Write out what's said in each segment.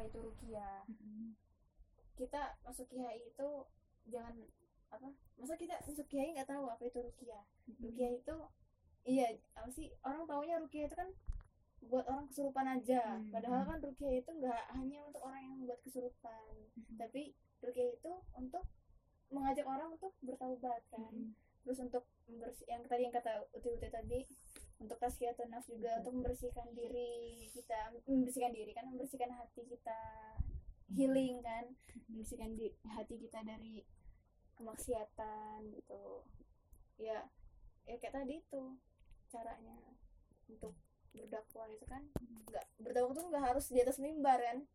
apa itu rukia. Kita masuk kiai itu jangan apa masa kita masuk kiai nggak tahu apa itu rukia? Rukia itu iya apa sih orang taunya rukia itu kan buat orang kesurupan aja. Hmm. padahal kan rukia itu nggak hanya untuk orang yang buat kesurupan. Tapi rukia itu untuk mengajak orang untuk bertaubat kan. Terus untuk membersih yang tadi yang kata uti uti tadi untuk tazkiyatun nafs juga untuk membersihkan diri kita membersihkan diri kan membersihkan hati kita. Healing kan membersihkan di, hati kita dari kemaksiatan gitu. Ya ya kayak tadi itu caranya untuk berdakwah itu kan. Nggak berdakwah tuh nggak harus di atas mimbar kan.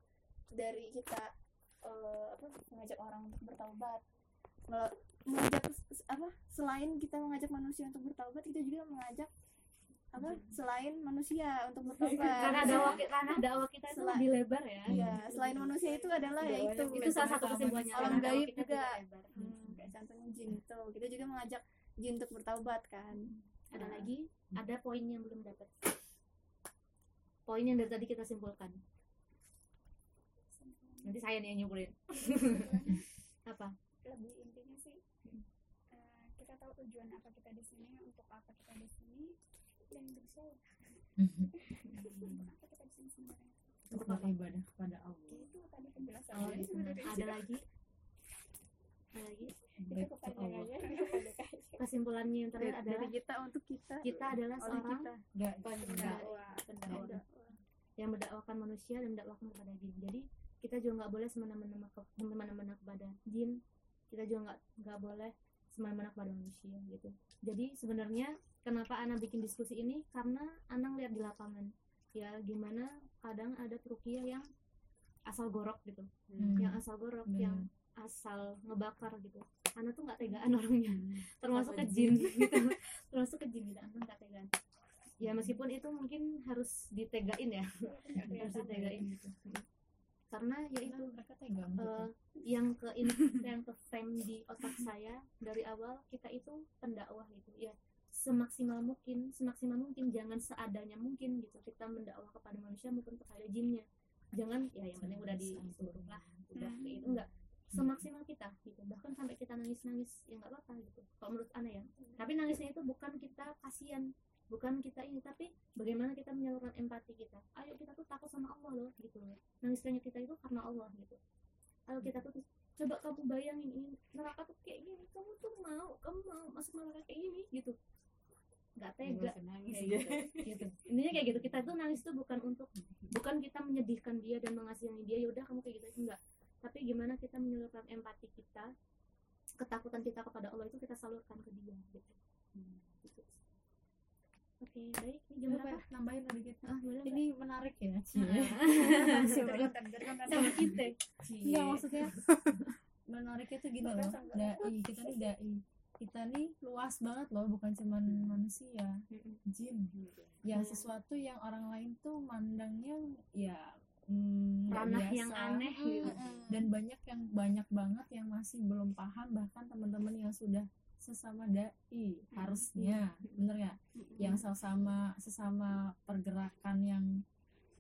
Dari kita eh, apa mengajak orang untuk bertaubat. Mengajak apa selain kita mengajak manusia untuk bertaubat kita juga mengajak apa selain manusia untuk bertaubat karena dakwah karena dakwah kita itu lebih lebar ya. Ya selain manusia itu adalah ya itu itu salah satu kesimpulannya. Alam gaib kita juga. lebar. Hmm, kayak contohnya jin itu. Kita juga mengajak jin untuk bertaubat kan. Ada lagi? Ada poin yang belum dapat. Poin yang dari tadi kita simpulkan. Nanti saya nih yang nyimpulin apa? Lebih intinya sih eh, kita tahu tujuan apa kita di sini untuk apa kita di sini dan bisa untuk apa kita sebenarnya untuk beribadah kepada Allah? Itu tadi penjelasan Oh, ada lagi? Ada lagi? Itu baik ke kepada Allah ya kepada kaya kesimpulannya yang terakhir adalah dari kita untuk kita. kita adalah seorang pendakwah yang mendakwahkan manusia dan mendakwahkan kepada jin. Jadi kita juga nggak boleh semena-mena ke- semena-mena kepada jin. Kita juga nggak nggak boleh semena-mena kepada manusia gitu. Jadi sebenarnya kenapa Ana bikin diskusi ini? Karena Ana lihat di lapangan. Ya gimana kadang ada trukia yang asal gorok gitu. Hmm. yang asal gorok Bener. yang asal ngebakar gitu. Ana tuh nggak tegaan orangnya. Hmm. termasuk ke jin gitu termasuk ke jin gitu. Ana nggak tegaan. Ya meskipun itu mungkin harus ditegain ya. Harus ditegain. Gitu karena ya itu mereka tegang gitu. eh, yang ke in- yang ke frame di otak saya dari awal kita itu pendakwah gitu. Ya semaksimal mungkin semaksimal mungkin jangan seadanya mungkin gitu. Kita mendakwah kepada manusia maupun kepada jinnya. Jangan ya yang penting udah disuruh lah udah kayak gitu enggak semaksimal kita gitu. Bahkan sampai kita nangis nangis ya nggak apa-apa gitu. Kalau menurut Ana ya. Tapi nangisnya itu bukan kita kasihan bukan kita ini tapi bagaimana kita menyalurkan empati kita. Ayo kita tuh takut sama Allah loh gitu loh. Nangisnya kita itu karena Allah gitu. Ayo kita tuh coba kamu bayangin ini neraka tuh kayak gini? Kamu tuh mau kamu mau masuk neraka kayak gini? Gitu nggak tega. nangis kayak gitu, gitu. intinya kayak gitu. Kita tuh nangis tuh bukan untuk bukan kita menyedihkan dia dan mengasihani dia. Yaudah kamu kayak gitu enggak tapi gimana kita menyalurkan empati kita ketakutan kita kepada Allah itu kita salurkan ke dia gitu, Gitu. oke baik. Ini jam berapa? Nambahin lagi gitu ah boleh ini menarik ya. Dari konten sama kita. Enggak maksudnya. Menariknya tuh gini loh. dai kita nih dai kita nih luas banget loh bukan cuman manusia jin. Yang Iya. sesuatu yang orang lain tuh mandangnya ya mm, nggak ranah yang aneh gitu. Dan banyak yang banyak banget yang masih belum paham bahkan teman-teman yang sudah sesama dai harusnya. Bener nggak? Yang sama sesama pergerakan yang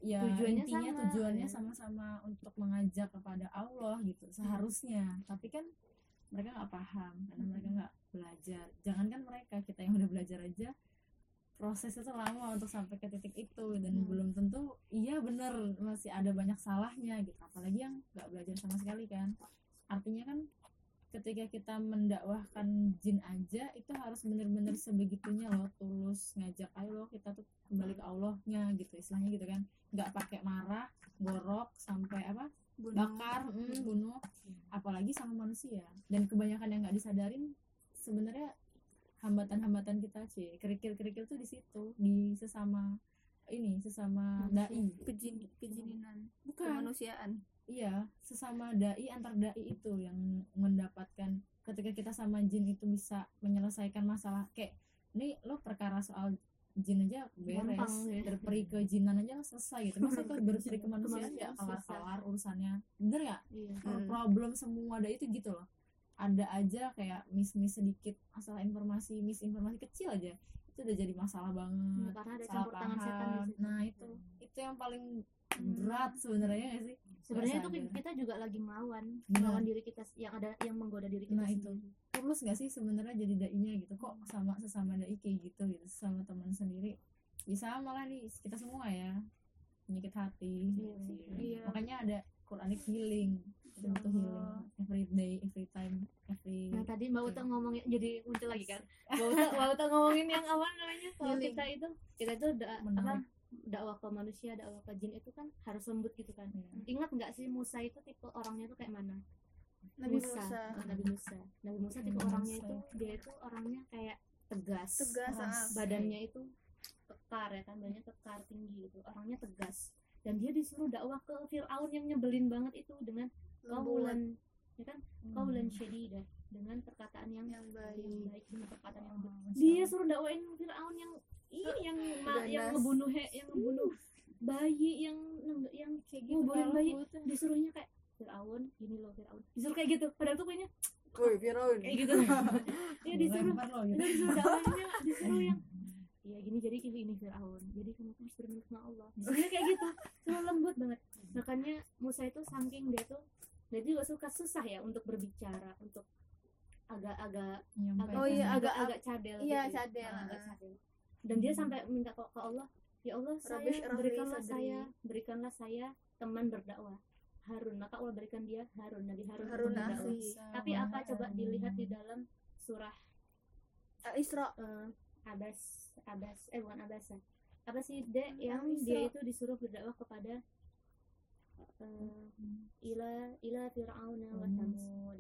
ya Tujuannya intinya sama, tujuannya ya. sama-sama untuk mengajak kepada Allah gitu seharusnya. Tapi kan mereka nggak paham karena mereka nggak belajar. Jangankan mereka kita yang udah belajar aja prosesnya tuh lama untuk sampai ke titik itu dan Hmm. belum tentu iya bener masih ada banyak salahnya gitu. Apalagi yang nggak belajar sama sekali kan. Artinya kan ketika kita mendakwahkan jin aja itu harus bener-bener sebegitunya loh tulus ngajak ayo loh kita tuh kembali ke Allahnya gitu istilahnya gitu kan. Nggak pakai marah gorok sampai apa bakar mm, bunuh apalagi sama manusia. Dan kebanyakan yang nggak disadarin sebenarnya hambatan-hambatan kita sih kerikil-kerikil tuh di situ di sesama ini sesama dai. Kejin kejininan bukan. Kemanusiaan. Iya sesama dai antar dai itu yang mendapatkan ketika kita sama jin itu bisa menyelesaikan masalah. Kayak ini lo perkara soal jin aja beres Gampang, ya. berperi ke jinan aja selesai gitu. Masa tuh berperi ke manusia Kemanusiaan ya kelar susah. kelar urusannya. Bener ya? Iya. Hmm. problem semua ada itu gitu loh. Ada aja kayak miss miss sedikit masalah informasi misinformasi kecil aja itu udah jadi masalah banget. Karena ada salah campur tangan setan di paham. situ. Nah itu. Itu yang paling berat sebenarnya nggak sih sebenarnya Nggak itu kita juga lagi melawan Benar. melawan diri kita yang ada yang menggoda diri kita Nah, itu. sendiri tulus gak sih sebenarnya jadi dai-nya gitu kok sama sesama dai kayak gitu gitu sama teman sendiri bisa malah nih kita semua ya penyakit hati Iya. Iya. makanya ada Quranic healing itu butuh healing every day every time every Nah tadi Mbak Uta Oke. ngomongin jadi muncul lagi kan. Mbak Uta, Mbak Uta ngomongin yang apa namanya? Kalau kita itu kita itu da, apa. Dakwah ke manusia, dakwah ke jin itu kan harus lembut gitu kan. Iya. Ingat nggak sih Musa itu tipe orangnya tuh kayak mana? Nabi Musa, Ah, Nabi Musa. Nabi Musa tipe Nabi orangnya Musa. itu dia itu orangnya kayak tegas. tegas Keras. ah. Badannya itu kekar ya kan, badannya kekar tinggi gitu. Orangnya tegas. Dan dia disuruh dakwah ke Firaun yang nyebelin banget itu dengan kaulan ya kan Hmm. kaulan syadidah dengan perkataan yang yang baik yang baik dengan perkataan yang Oh, baik. Masya Dia suruh dakwain Firaun yang ih yang ma- yang ngebunuh he, yang ngebunuh bayi yang yang kayak nguburin malah bayi disuruhnya kayak Firaun gini loh Firaun. Disuruh kayak gitu padahal tuh kayaknya Woi, Firaun. kayak gitu. Ya disuruh gitu. disuruh dakwainnya disuruh yang ya gini jadi ini ini Firaun. Jadi kamu harus beriman sama Allah. Disuruhnya kayak gitu suruh lembut banget. Makanya Musa itu saking dia tuh dia juga suka susah ya untuk berbicara untuk agak-agak. Oh iya, agak agak- agak cadel iya, gitu. cadel, Ah, agak ah. cadel dan dia sampai minta ke, ke Allah ya Allah saya berikanlah sadri." saya berikanlah saya teman berdakwah Harun maka Allah berikan dia Harun Nabi Harun, Harun tapi apa coba dilihat di dalam surah Al Isra eh, Abbas Abbas eh bukan Abasa apa sih dek Hmm, yang Al-Isra. dia itu disuruh berdakwah kepada eh, ila ila fir'aun wa Hmm. thamud.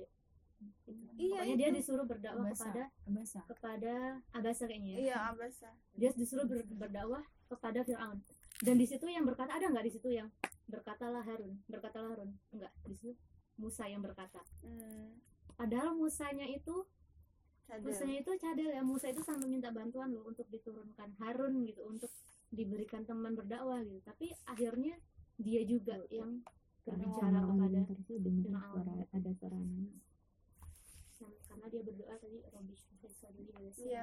Iya, pokoknya dia itu. disuruh berdakwah Abasa. kepada Abasa. kepada Abasa kayaknya ya iya Abasa dia disuruh ber- berdakwah kepada Fir'aun dan di situ yang berkata ada nggak di situ yang berkatalah Harun berkatalah Harun enggak di situ Musa yang berkata hmm, padahal Musanya itu cadel Musanya itu cadel ya Musa itu sampai minta bantuan loh untuk diturunkan Harun gitu untuk diberikan teman berdakwah gitu tapi akhirnya dia juga yang berbicara kepada Fir'aun. suara ada suara anak. Karena dia berdoa tadi Robi Sadri iya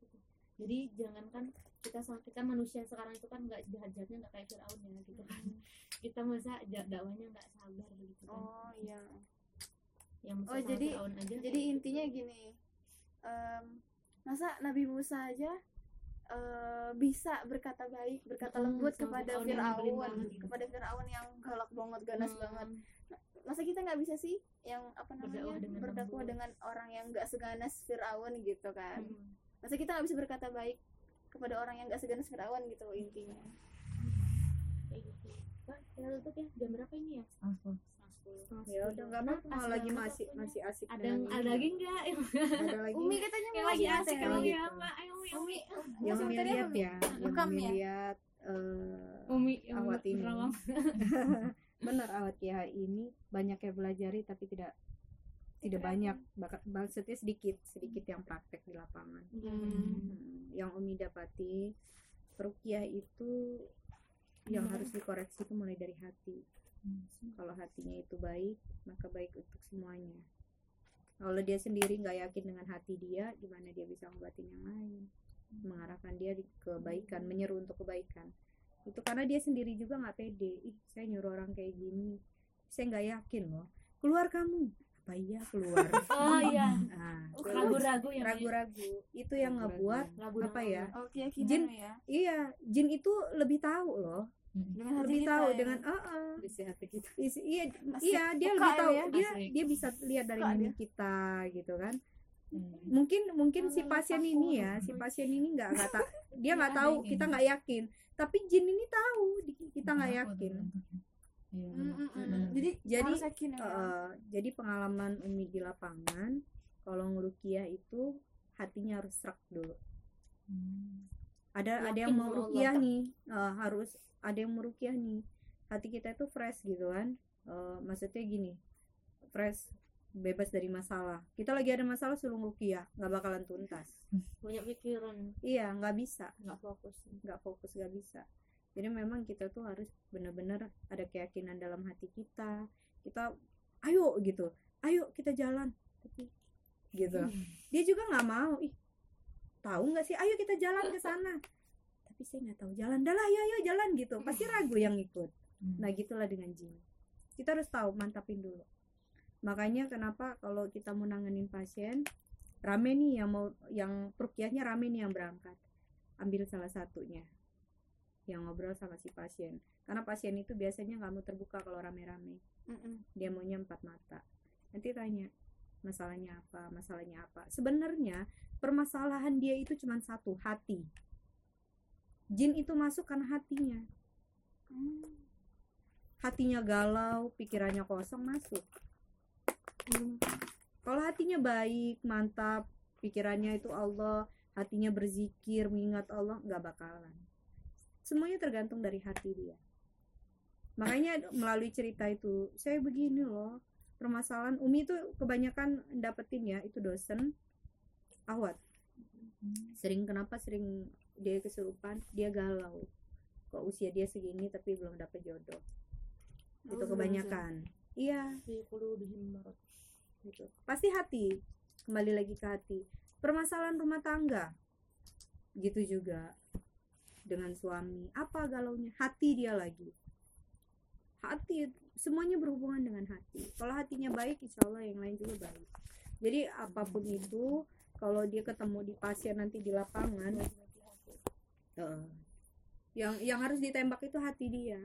Gitu. jadi jangankan kita sa- kita manusia sekarang itu kan nggak jahat-jahatnya nggak kayak Fir'aun ya gitu kan. Kita masa dakwahnya nggak sabar begitu kan. Oh iya. Yang Oh, jadi- aja. jadi intinya gini em, masa Nabi Musa aja Eh, bisa berkata baik, berkata hmm, lembut kepada Firaun, gitu. kepada Firaun yang galak banget, ganas hmm. banget. Nah, masa kita nggak bisa sih yang apa namanya berdakwah dengan, dengan orang yang nggak seganas Firaun gitu kan? Hmm. Masa kita nggak bisa berkata baik kepada orang yang nggak seganas Firaun gitu intinya. Kayak gitu. pak ya, jam berapa ini ya? Langsung ya udah nggak apa mau lagi masih masih asik ada ada lagi nggak? Umi katanya mau lagi asik kalau ya, apa ayo umi. Umi umi. Lihat ya. Umi lihat eh, umi awat ini. benar awat ya ini banyak yang belajar tapi tidak tidak banyak. bahkan maksudnya sedikit sedikit yang praktek di lapangan. Hmm. hmm yang umi dapati rukiah itu yang harus dikoreksi itu mulai dari hati kalau hatinya itu baik maka baik untuk semuanya. Kalau dia sendiri nggak yakin dengan hati dia gimana dia bisa ngobatin yang lain? Mengarahkan dia di kebaikan menyeru untuk kebaikan. Itu karena dia sendiri juga nggak pede. Ih saya nyuruh orang kayak gini. Saya nggak yakin loh. Keluar kamu. Apa iya keluar? Oh iya. nah, ragu-ragu yang ragu-ragu. Itu yang ngebuat ragu apa ya? Oh Jin- ya. iya jin itu lebih tahu loh dengan hati lebih kita tahu ya. dengan ah ah. Isi hati kita. Is- iya Asik. iya dia lebih tahu ya. dia Asik. dia bisa lihat dari mimik kita gitu kan Hmm. mungkin mungkin si pasien ini ya si pasien ini nggak nggak ta- dia nggak tahu kita nggak yakin tapi jin ini tahu kita nggak Aku yakin. Iya. Mm, mm, mm. benar. jadi Jadi, yakin ya Eh, jadi pengalaman umi di lapangan kalau ngerukiah itu hatinya harus serak dulu Hmm. Ada ada Yakin yang mau sama Allah. rukiah nih. Eh, harus ada yang mau rukiah nih. Hati kita itu fresh gitu kan. Eh, maksudnya gini fresh bebas dari masalah. Kita lagi ada masalah suruh rukiah. Nggak bakalan tuntas. Banyak pikiran. Iya nggak bisa. Nggak fokus. Nggak fokus nggak bisa. Jadi memang kita tuh harus benar-benar ada keyakinan dalam hati kita. Kita ayo gitu. Ayo kita jalan. Tapi gitu. Dia juga nggak mau. Ih tahu nggak sih ayo kita jalan ke sana tapi saya nggak tahu jalan dah lah ayo ayo jalan gitu pasti ragu yang ikut Hmm. Nah gitulah dengan jin. Kita harus tahu mantapin dulu. Makanya kenapa kalau kita mau nanganin pasien rame nih yang mau yang perukiahnya rame nih yang berangkat. Ambil salah satunya yang ngobrol sama si pasien. Karena pasien itu biasanya nggak mau terbuka kalau rame-rame. Mm-mm. Dia maunya empat mata. Nanti tanya masalahnya apa, masalahnya apa. Sebenarnya permasalahan dia itu cuma satu, hati. Jin itu masuk karena hatinya hatinya galau, pikirannya kosong masuk. Kalau hatinya baik, mantap, pikirannya itu Allah, hatinya berzikir, mengingat Allah, nggak bakalan. Semuanya tergantung dari hati dia. Makanya melalui cerita itu, saya begini loh, permasalahan. Umi itu kebanyakan dapetin ya, itu dosen awat. Sering kenapa sering dia kesurupan, dia galau. Kok usia dia segini tapi belum dapet jodoh? Itu kebanyakan. iya. Qulubihim marad. gitu. Pasti hati. Kembali lagi ke hati. Permasalahan rumah tangga. Gitu juga. Dengan suami. Apa galaunya? Hati dia lagi. Hati semuanya berhubungan dengan hati. Kalau hatinya baik insya Allah yang lain juga baik. Jadi apa pun itu kalau dia ketemu di pasien nanti di lapangan eh, yang yang harus ditembak itu hati dia.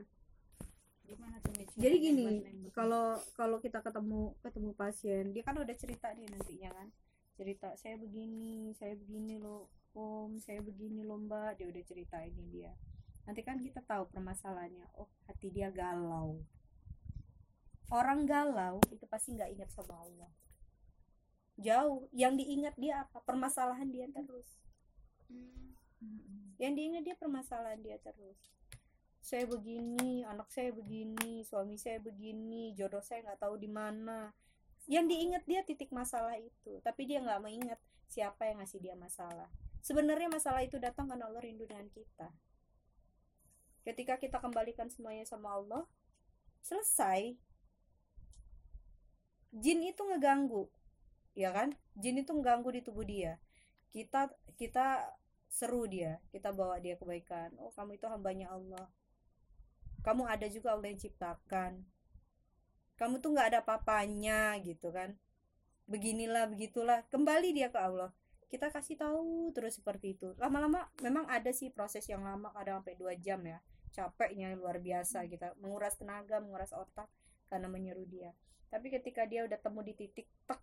Jadi gini nembak. kalau kalau kita ketemu ketemu pasien dia kan udah cerita nih nantinya kan. Cerita saya begini saya begini loh om saya begini loh mbak. Dia udah cerita ini dia. Nanti kan kita tahu permasalahannya. Oh hati dia galau orang galau itu pasti nggak ingat sama Allah. Jauh. Yang diingat dia apa? Permasalahan dia terus. Yang diingat dia permasalahan dia terus. Saya begini anak saya begini suami saya begini jodoh saya nggak tahu di mana. Yang diingat dia titik masalah itu. Tapi dia nggak mengingat siapa yang ngasih dia masalah. Sebenarnya masalah itu datang karena Allah rindu dengan kita. Ketika kita kembalikan semuanya sama Allah selesai jin itu ngeganggu ya kan? Jin itu ngeganggu di tubuh dia. Kita kita seru dia kita bawa dia kebaikan. Oh kamu itu hambanya Allah. Kamu ada juga Allah yang ciptakan. Kamu tuh nggak ada papanya gitu kan? Beginilah begitulah. Kembali dia ke Allah. Kita kasih tahu terus seperti itu. Lama-lama memang ada sih proses yang lama kadang sampai dua jam ya. Capeknya luar biasa kita. Menguras tenaga menguras otak karena menyeru dia. Tapi ketika dia udah temu di titik tek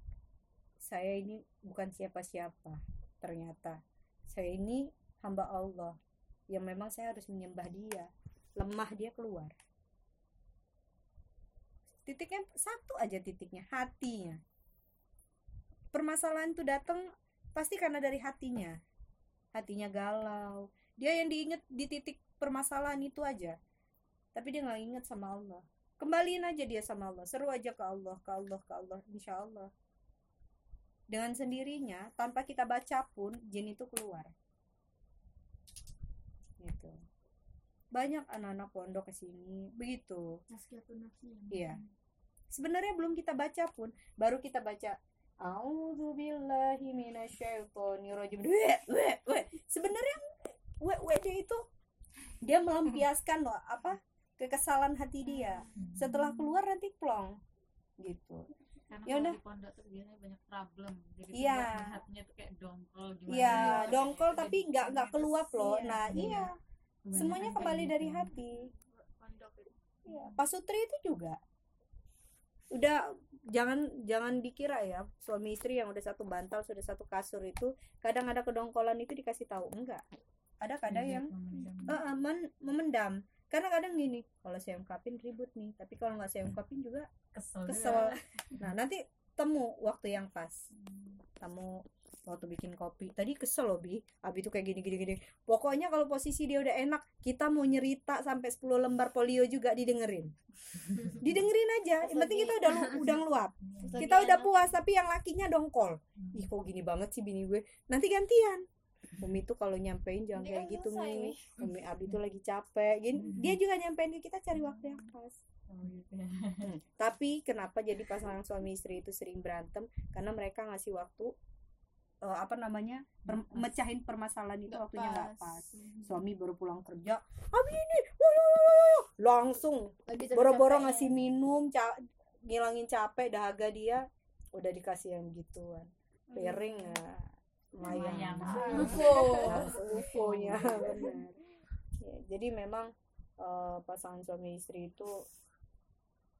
saya ini bukan siapa-siapa ternyata. Saya ini hamba Allah yang memang saya harus menyembah dia. Lemah dia keluar. Titiknya satu aja titiknya hatinya. Permasalahan itu datang pasti karena dari hatinya. Hatinya galau. Dia yang diingat di titik permasalahan itu aja. Tapi dia nggak ingat sama Allah kembaliin aja dia sama Allah seru aja ke Allah ke Allah ke Allah insya Allah dengan sendirinya tanpa kita baca pun jin itu keluar gitu banyak anak-anak pondok ke sini begitu. Iya. sebenarnya belum kita baca pun baru kita baca weh. Sebenarnya dia itu dia melampiaskan loh apa kekesalan hati dia. Setelah keluar nanti plong gitu. karena Ya kalau udah. di pondok tuh biasanya banyak problem jadi Iya. hatinya tuh kayak dongkol gimana Iya, gitu. dongkol tapi nggak nggak keluap loh. Iya. Nah, Iya. iya, Kebanyakan semuanya kembali gitu. dari hati. Pondok itu. Iya, Pak Sutri itu juga. Udah jangan jangan dikira ya suami istri yang udah satu bantal sudah satu kasur itu kadang ada kedongkolan itu dikasih tahu enggak. Ada kadang yang memendam. eh, eh, men- memendam. Karena kadang gini, kalau saya ungkapin ribut nih, tapi kalau nggak saya ungkapin juga kesel kesel. Nah, nanti temu waktu yang pas. Temu waktu bikin kopi. Tadi kesel loh, Bi. Abi tuh kayak gini gini gini. Pokoknya kalau posisi dia udah enak, kita mau nyerita sampai 10 lembar polio juga didengerin. didengerin aja. Yang penting kita udah udah ngeluap. Kita udah puas, tapi yang lakinya dongkol. Ih, kok gini banget sih bini gue. Nanti gantian. Umi tuh kalau nyampein jangan kayak kan gitu, Mi. nih. Umi Abi tuh lagi capek. Gini, dia juga nyampein ke kita cari waktu yang pas. Oh, gitu ya. Hmm. Tapi kenapa jadi pasangan suami istri itu sering berantem? Karena mereka ngasih waktu eh, apa namanya per- mecahin permasalahan itu waktunya nggak pas. pas suami baru pulang kerja abi ini woy, woy, woy, woy." langsung boro-boro capek-capeknya. ngasih minum ca- ngilangin capek dahaga dia udah dikasih yang gituan piring ya Lumayan. UFO. UFO-nya benar ya, jadi memang eh, pasangan suami istri itu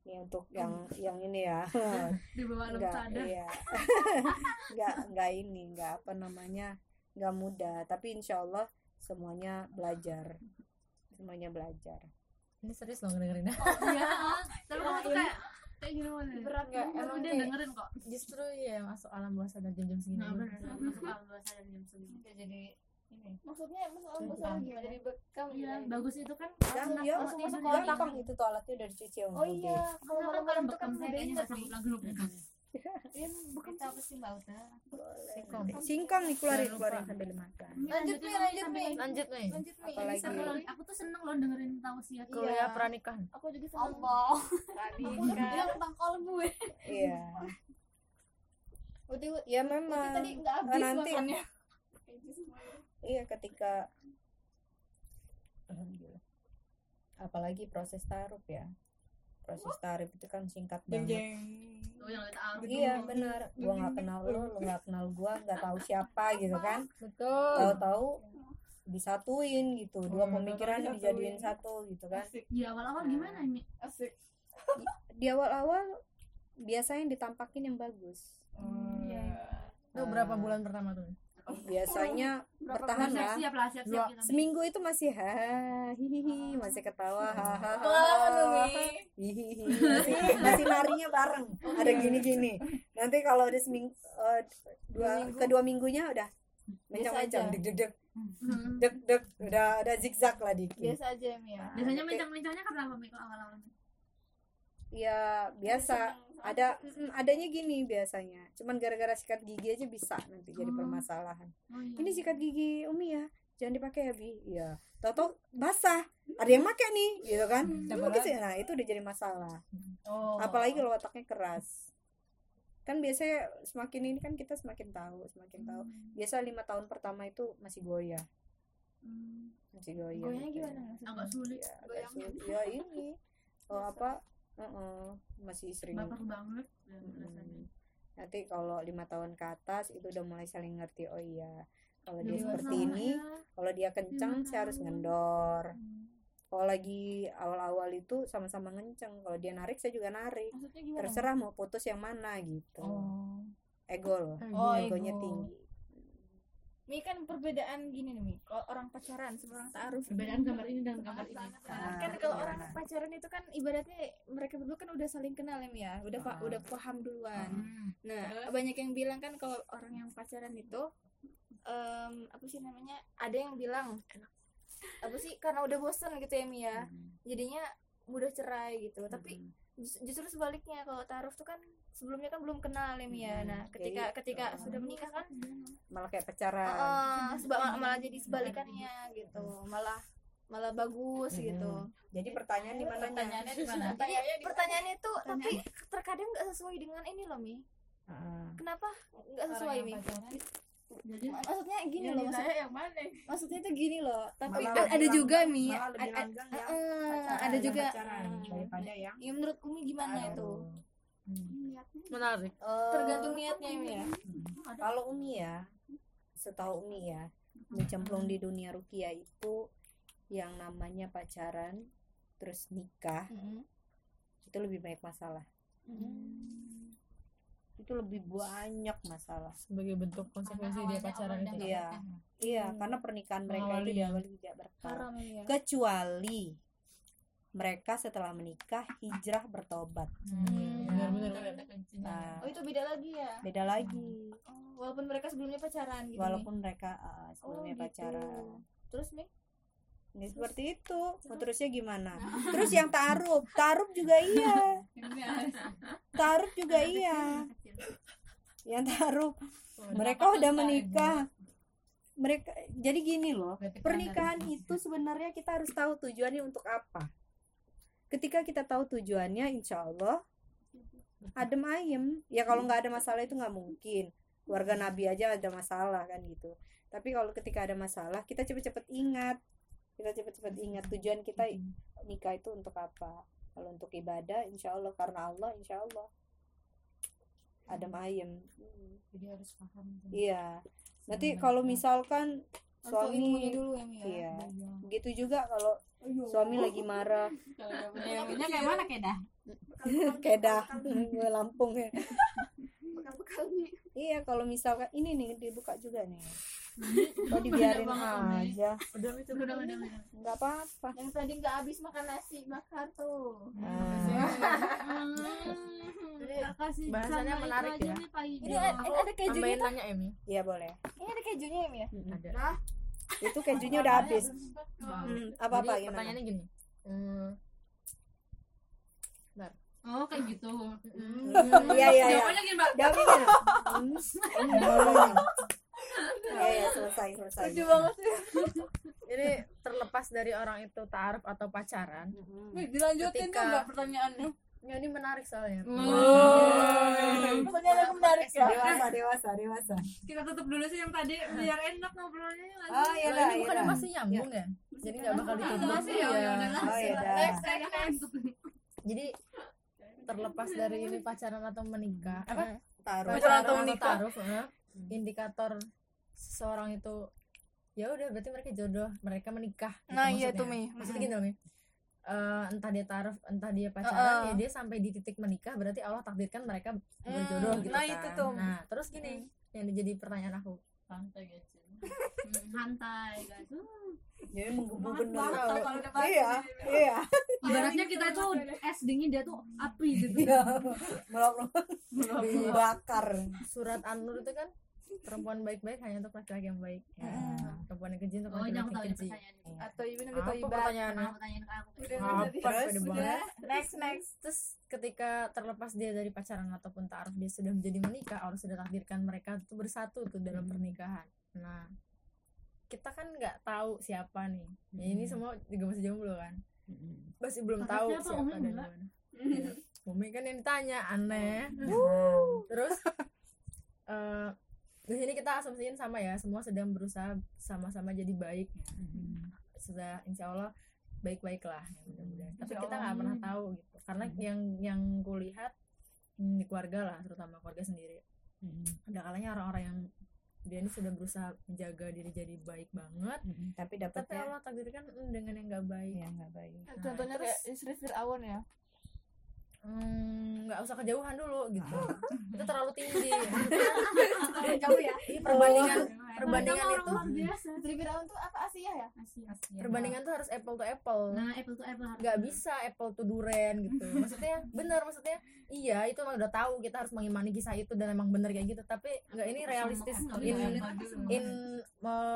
ini untuk yang yang ini ya. Di bawah alam sadar iya. Nggak nggak ini nggak apa namanya nggak mudah. Tapi insya Allah semuanya belajar. Semuanya belajar. Ini serius loh ngedengerin. Iya. Tapi kamu tuh kayak kayak gini mana Berat nggak? Emang dia dengerin kok justru ya masuk alam bawah sadar jam-jam segini nah masuk alam bahasa dan jam segini jadi ini Maksudnya masalah Sumpah. masalah gimana? Jadi bekam iya gitu. bagus itu kan yang anak dia langsung masuk tidur ke di gampang kamar. itu toiletnya udah dicuci Oh iya, kalau malam-malam malam tuh kan kayaknya nggak sanggup lagi Iya, bekam kita apa sih mbak Uta Singkong. singkong nih keluarin keluarin sambil makan Lanjut nih, lanjut nih. lanjut nih Lanjut nih. Apalagi? Aku tuh seneng loh dengerin tausiah Iya. kuliah pernikahan Aku juga senang. Allah Aku udah bilang tentang kolbu ya. iya Uti, ya Uti memang tadi nggak Eh, habis nanti makannya. iya ketika alhamdulillah apalagi proses taruh ya proses taruh itu kan singkat banget. iya benar. Gua nggak kenal lo lo nggak kenal gua nggak tahu siapa gitu kan. Betul. Tahu-tahu disatuin gitu. Dua Hmm, pemikiran dijadiin satu gitu kan. Di awal-awal gimana ini Asik. di awal-awal biasanya ditampakin yang bagus. Iya. itu berapa bulan pertama tuh? Biasanya bertahan lah siap lah siap siap kita seminggu itu masih ha hihihi masih ketawa hihihi masih, narinya bareng. Ada gini-gini. Nanti kalau udah seminggu eh, dua minggu. kedua minggunya udah mencang-mencang aja. deg deg deg Hmm. deg deg udah ada zigzag lah dikit. Biasa aja Mi ya. biasanya mencang-mencangnya karena apa Mi, kalau awal-awal ya biasa. Ada adanya gini biasanya. Cuman gara-gara sikat gigi aja bisa nanti jadi Oh. permasalahan. Oh, iya. ini sikat gigi umi ya jangan dipakai ya bi. Iya. Tau-tau basah. Ada yang pakai nih gitu kan? Sih? nah itu udah jadi masalah. Oh. apalagi kalau otaknya keras. Kan biasanya semakin ini kan kita semakin tahu semakin tahu. Biasa lima tahun pertama itu masih goyah. Hmm. masih goyah Goyangnya gitu. gimana agak sulit ya, agak Goyangnya. sulit. ya ini. Oh, apa Heeh, masih sering baper banget Mm-mm. rasanya nanti kalau lima tahun ke atas itu udah mulai saling ngerti oh iya kalau dia seperti ini ya. kalau dia kencang Gimana? saya harus ngendor Hmm. kalau lagi awal-awal itu sama-sama ngenceng kalau dia narik saya juga narik terserah mau putus yang mana gitu Oh. ego loh Oh, egonya ego. tinggi Mi kan perbedaan gini nih Mi. Kalau orang pacaran sama orang taruh. perbedaan gambar ini dan gambar ini Ah, kan kalau iya. orang pacaran itu kan ibaratnya mereka berdua kan udah saling kenal ya Mi ya. Udah pa- Ah. udah paham duluan. Hmm. Nah, banyak yang bilang kan kalau orang yang pacaran itu em, apa sih namanya? Ada yang bilang apa sih karena udah bosan gitu ya Mi ya. Hmm. Jadinya mudah cerai gitu. Tapi Hmm. jus- justru sebaliknya kalau taruh tuh kan sebelumnya kan belum kenal ya Mi ya. Hmm, Nah, jadi, ketika ketika uh, sudah menikah kan malah kayak pacaran uh, seba- mal- malah jadi sebalikannya gitu. Malah malah bagus Hmm. gitu. jadi pertanyaan di mananya pertanyaannya di mana pertanyaannya itu tapi terkadang nggak sesuai dengan ini loh Mi. Ah. Kenapa nggak sesuai Mi? jadi Maksudnya gini loh, maksudnya, yang mana maksudnya itu gini loh. Tapi Malah ada lang- juga Mi. malah a- lebih a- langgang yang pacaran, ada yang juga pacaran daripada yang ya menurut Umi gimana itu? Hmm. menarik. Eh, Tergantung niatnya Mi ya. kalau Umi ya setahu Umi ya mencemplung di dunia rukia itu yang namanya pacaran terus nikah itu lebih banyak masalah. Itu lebih banyak masalah. Sebagai bentuk konsekuensi dia pacaran itu Iya. iya karena pernikahan mereka itu ya. diawali tidak berkah Haram ya. kecuali mereka setelah menikah hijrah bertobat. Hmm, benar-benar nah Oh itu beda lagi ya. beda lagi. Oh, walaupun mereka sebelumnya pacaran gitu. Walaupun mereka uh, sebelumnya Oh, gitu. pacaran. Terus Mi? ini seperti itu. Mau terusnya gimana? Terus yang taruh taruh juga iya. Taruh juga iya. yang taruh mereka udah menikah. Mereka jadi gini loh pernikahan itu sebenarnya kita harus tahu tujuannya untuk apa ketika kita tahu tujuannya insya Allah adem ayem. Ya kalau nggak ada masalah itu nggak mungkin. Keluarga nabi aja ada masalah kan gitu. Tapi kalau ketika ada masalah kita cepet-cepet ingat. Kita cepet-cepet ingat tujuan kita nikah itu untuk apa. Kalau untuk ibadah insya Allah. Karena Allah insya Allah. Adem ayem. Jadi harus paham iya. Nanti kalau misalkan Suami dulu ya Mi ya iya. begitu juga kalau suami lagi marah. Kayak mana kayak dah kedah Lampung ya bekal-bekalnya iya kalau misalkan ini nih dibuka juga nih. Kok dibiarin aja. Udah itu udah udah udah. Nggak apa-apa. Yang tadi nggak habis makan nasi bakar tuh. Jadi, kasih itu menarik ya. ini ada, ada kejunya tanya Emi. iya boleh. Ini ada kejunya ya Mi ya? Ada. itu kejunya udah habis. Hmm, apa apa gimana? pertanyaannya gini. Hmm, oh kayak gitu. Iya iya iya. Jawabannya gini mbak. Jawabnya gini. Hmm, hmm, iya iya selesai selesai. Lucu banget sih. Jadi terlepas dari orang itu taaruf atau pacaran, Hmm. Mi, dilanjutin Ketika- dong nggak pertanyaannya. Ya ini menarik soalnya. pertanyaan aku menarik ya dewasa dewasa dewasa. Kita tutup dulu sih yang tadi biar enak ngobrolnya sih? oh iya dah ini iya bukannya dah masih nyambung ya? Jadi nggak bakal ditutup. Masih ya, Iya. oh iya next next. Jadi terlepas dari ini pacaran atau menikah, apa? Taruh. Pacaran atau menikah, taaruf, eh, indikator seseorang itu ya udah berarti mereka jodoh, mereka menikah. gitu nah iya maksudnya. tuh Mi. Maksudnya gini loh Mi. Eh, entah dia taruh entah dia pacaran Heeh. ya dia sampai di titik menikah berarti Allah takdirkan mereka berjodoh Hmm, gitu nah kan. itu tuh. nah terus gini yang jadi pertanyaan aku. Santai guys Hmm, santai guys. Uh, jadi menggebu bener kalau iya iya. Ibaratnya kita itu es dingin dia tuh api gitu. Iya. Melok dibakar. Surat an-nur itu kan perempuan baik-baik hanya untuk laki-laki yang baik. Ya, perempuan yang keji untuk oh jangan laki-laki tahu ya keji. atau ibu apa atau ibu pertanyaannya? Pertanyaan ke aku? Udah, apa Terus, udah. next next. Terus ketika terlepas dia dari pacaran ataupun taaruf dia sudah menjadi menikah Allah sudah takdirkan mereka tuh bersatu tuh dalam pernikahan. Nah kita kan nggak tahu siapa nih. Ya ini semua juga masih jomblo kan? Masih belum Kakak tahu siapa? siapa dan gimana. Umi kan yang ditanya aneh. Terus eh di sini kita asumsiin sama ya semua sedang berusaha sama-sama jadi baik. Sudah insya Allah baik-baik lah ya, mudah-mudahan. Tapi kita nggak pernah tahu gitu. Karena yang yang kulihat hmm, di keluarga lah terutama keluarga sendiri. Ada kalanya orang-orang yang dia ini sudah berusaha menjaga diri jadi baik banget tapi tapi dapatnya Allah takdirkan hmm, dengan yang nggak baik. Ya nggak baik. Contohnya kayak istri Fir'aun ya Hmm, nggak usah kejauhan dulu gitu. Itu terlalu tinggi. Jauh ya Ini perbandingan perbandingan Mereka itu. orang biasa. Fir'aun tuh apa Asia ya? Asia perbandingan tuh harus apple to apple. Nah apple to apple nggak bisa apple to durian gitu. Maksudnya bener maksudnya iya itu emang udah tahu kita harus mengimani kisah itu dan emang bener kayak gitu. Tapi nggak ini realistis Nggak in in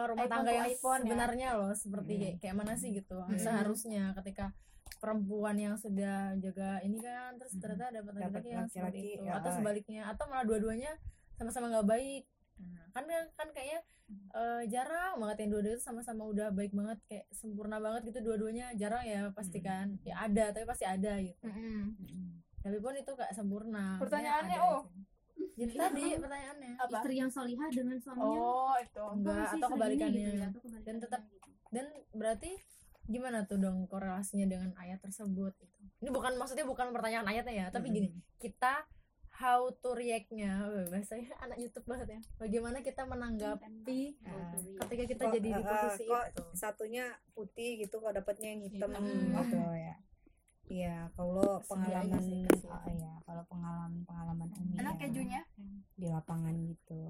rumah tangga yang iPhone ya. sebenarnya loh seperti kayak, kayak mana sih gitu seharusnya ketika perempuan yang sudah jaga ini kan terus ternyata dapat laki-laki yang seperti laki-laki, itu. ya. atau sebaliknya atau malah dua-duanya sama-sama nggak baik. Nah, kan kan kayaknya eh, jarang banget yang dua-duanya itu sama-sama udah baik banget kayak sempurna banget gitu dua-duanya. Jarang ya pasti kan. Ya ada tapi pasti ada gitu. Tapi pun itu gak sempurna. Pertanyaannya, ada oh. jadi tadi pertanyaannya. apa? Istri yang solihah dengan suaminya oh itu. Enggak atau kebalikannya. gitu ya, atau kebalikannya Dan tetap- gitu. dan berarti gimana tuh dong korelasinya dengan ayat tersebut itu ini bukan maksudnya bukan pertanyaan ayatnya ya tapi gini kita how to react-nya Wah, bahasanya anak YouTube banget ya. Bagaimana kita menanggapi Nah, ketika kita kok, jadi di eh, posisi kok itu. satunya putih gitu kok dapatnya yang hitam? Hitam. gitu ya. Iya kalau pengalaman sih, kasihan. ah, iya kalau pengalaman pengalaman umi enak ya, kejunya? di lapangan gitu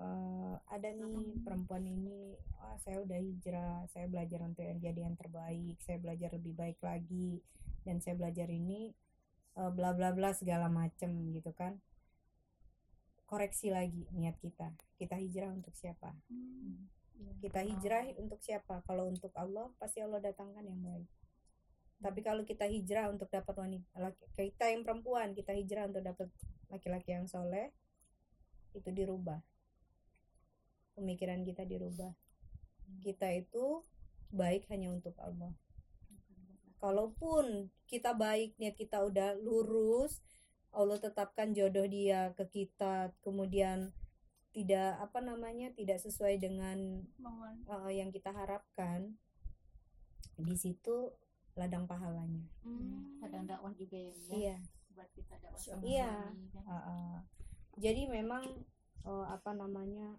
Eh, ada nih perempuan ini wah saya udah hijrah saya belajar untuk yang jadi yang terbaik saya belajar lebih baik lagi dan saya belajar ini eh, bla bla bla segala macem gitu kan. Koreksi lagi niat kita. Kita hijrah untuk siapa? Kita hijrah untuk siapa? Kalau untuk Allah pasti Allah datangkan yang baik. Tapi kalau kita hijrah untuk dapat wanita laki, kita yang perempuan kita hijrah untuk dapat laki-laki yang soleh itu dirubah pemikiran kita dirubah. Kita itu baik hanya untuk Allah. Kalaupun kita baik niat kita udah lurus Allah tetapkan jodoh dia ke kita kemudian tidak apa namanya tidak sesuai dengan uh, yang kita harapkan di situ ladang pahalanya. Hmm. kadang dakwah juga ya ya iya. Buat kita dakwah Iya. uh, uh. jadi memang uh, apa namanya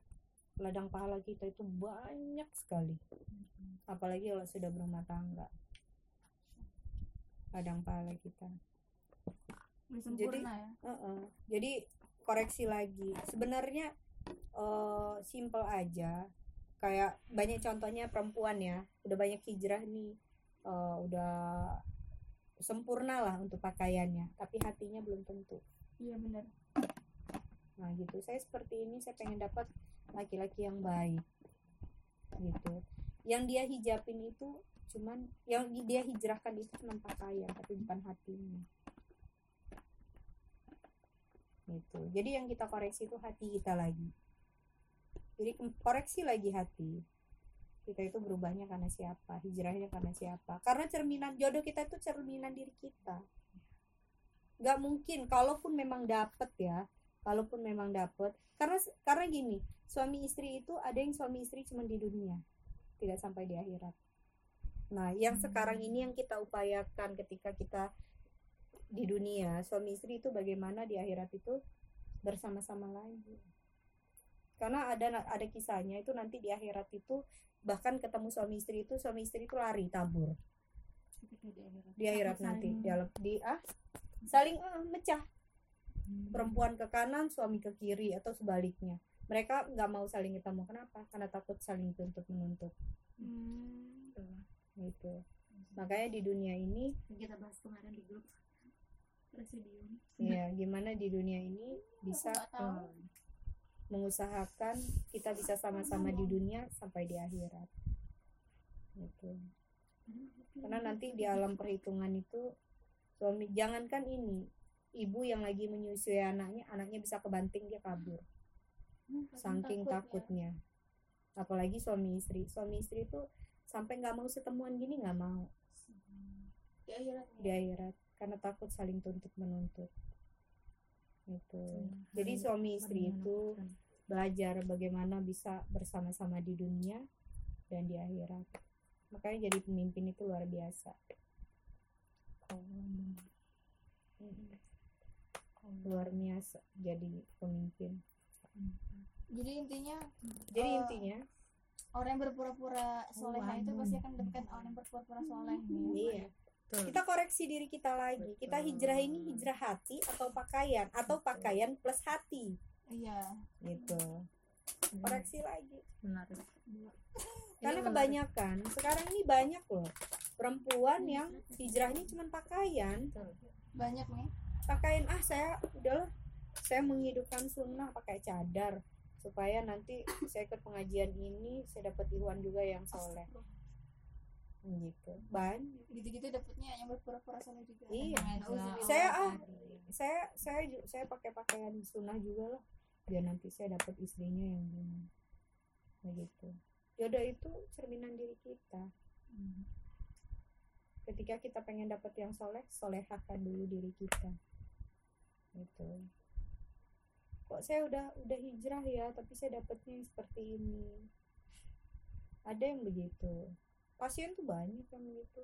ladang pahala kita itu banyak sekali apalagi kalau sudah berumah tangga ladang pahala kita Jadi- sempurna ya Heeh. Jadi koreksi lagi. Sebenarnya eh simple aja. Kayak banyak contohnya perempuan ya, udah banyak hijrah nih, eh, udah sempurna lah untuk pakaiannya, tapi hatinya belum tentu. iya benar Nah gitu. Saya seperti ini, saya pengen dapat laki-laki yang baik, gitu. Yang dia hijabin itu cuman, yang dia hijrahkan itu cuma pakaian, tapi bukan hatinya. gitu. Jadi yang kita koreksi itu hati kita lagi. Jadi koreksi lagi hati. Kita itu berubahnya karena siapa hijrahnya karena siapa. Karena cerminan jodoh kita itu cerminan diri kita. Nggak mungkin kalaupun memang dapet ya kalaupun memang dapet. Karena karena gini suami istri itu ada yang suami istri cuma di dunia tidak sampai di akhirat. Nah yang sekarang ini yang kita upayakan ketika kita di dunia suami istri itu bagaimana di akhirat itu bersama-sama lagi. Karena ada ada kisahnya itu nanti di akhirat itu bahkan ketemu suami istri itu suami istri itu lari tabur. Di akhirat. Saling- nanti di alam di ah saling eh, mecah. Perempuan ke kanan suami ke kiri atau sebaliknya mereka nggak mau saling ketemu kenapa? Karena takut saling tuntut menuntut. Hmm. gitu makanya di dunia ini kita bahas kemarin di grup presidium. Ya gimana di dunia ini bisa eh, mengusahakan kita bisa sama-sama di dunia sampai di akhirat. Gitu. Karena nanti di alam perhitungan itu suami jangankan ini ibu yang lagi menyusui anaknya anaknya bisa kebanting dia kabur saking takutnya. Apalagi suami istri. Suami istri itu sampai nggak mau setemuan gini nggak mau. Di akhirat di akhirat. Karena takut saling tuntut menuntut. Itu jadi suami istri itu belajar bagaimana bisa bersama-sama di dunia dan di akhirat. Makanya jadi pemimpin itu luar biasa. Luar biasa jadi pemimpin jadi intinya jadi Eh, intinya orang yang berpura-pura soleha itu pasti akan mendapatkan orang yang berpura-pura soleh iya. kita koreksi diri kita lagi. Kita hijrah ini hijrah hati atau pakaian atau pakaian plus hati. Iya. Gitu. Koreksi lagi. Menarik karena kebanyakan sekarang ini banyak loh perempuan yang hijrahnya cuma pakaian. Banyak nih. Pakaian ah saya udahlah saya menghidupkan sunnah pakai cadar supaya nanti saya ikut pengajian ini saya dapat iwan juga yang soleh. Gitu. Banyak gitu-gitu dapetnya yang berpura-pura soleh juga. Iya. Nauzubillah. saya ah saya saya saya pakai pakaian sunnah juga lah. Biar nanti saya dapat istrinya yang gini begitu. Jodoh itu cerminan diri kita. Ketika kita pengen dapat yang soleh solehahkan dulu diri kita. Gitu kok saya udah udah hijrah ya tapi saya dapatnya yang seperti ini. Ada yang begitu. Pasien tuh banyak yang begitu.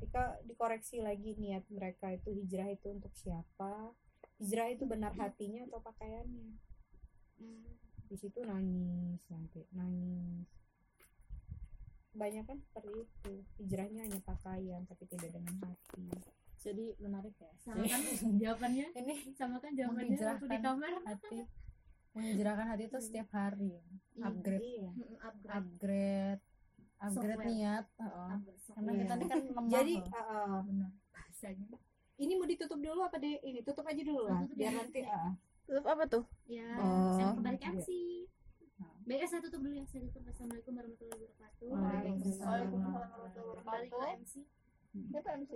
Ketika dikoreksi lagi niat mereka itu hijrah itu untuk siapa? Hijrah itu benar hatinya atau pakaiannya? Hmm. di situ nangis nanti nangis. Banyak kan seperti itu. Hijrahnya hanya pakaian tapi tidak dengan hati jadi menarik ya sama kan jawabannya ini sama kan jawabannya waktu di kamar hati menghijrahkan hati itu setiap hari upgrade iya upgrade upgrade upgrade Software. niat heeh. upgrade karena Iya. kita ini kan lemah jadi uh, uh, benar bahasanya ini mau ditutup dulu apa deh ini tutup aja dulu lah biar dulu. nanti uh, tutup apa tuh ya Oh, saya kembali ke iya. MC Baik, saya tutup dulu ya. Saya tutup. Assalamualaikum warahmatullahi wabarakatuh. Waalaikumsalam. Warahmatullahi Kembali ke wabarakatuh. MC. siapa MC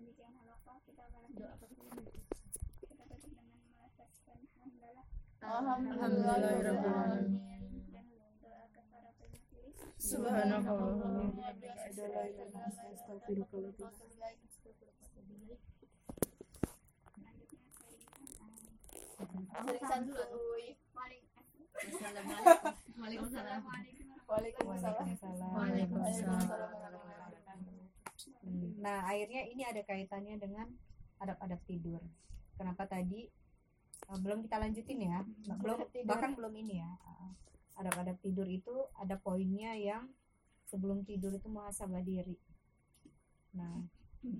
demikian halaqa kita akan Doa apa dulu? kita tutup dengan melafazkan hamdalah Alhamdulillahirrahmanirrahim. dan doa kepada penulis Subhanallah. selanjutnya saya ingin Sering santuy paling Assalamualaikum. Waalaikumsalam. Waalaikumsalam. Waalaikumsalam. Hmm. Nah, akhirnya ini ada kaitannya dengan adab-adab tidur. Kenapa tadi eh, belum kita lanjutin ya? Belum tidur. bahkan belum ini ya. Adab-adab tidur itu ada poinnya yang sebelum tidur itu muhasabah diri. Nah,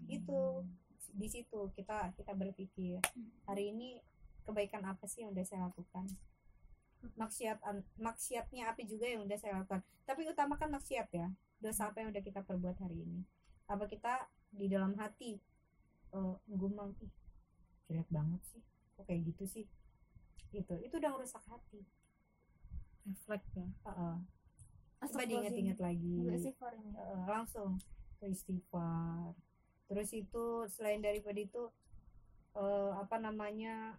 itu di situ kita kita berpikir hari ini kebaikan apa sih yang udah saya lakukan maksiat maksiatnya apa juga yang udah saya lakukan tapi utamakan maksiat ya dosa apa yang udah kita perbuat hari ini apa kita di dalam hati eh gumam ih jelek banget sih kok kayak gitu sih? Gitu. Itu udah ngerusak hati. Refleks ya Heeh. coba diinget-inget lagi. Eh, langsung. Ke istighfar. Terus itu selain daripada itu eh, apa namanya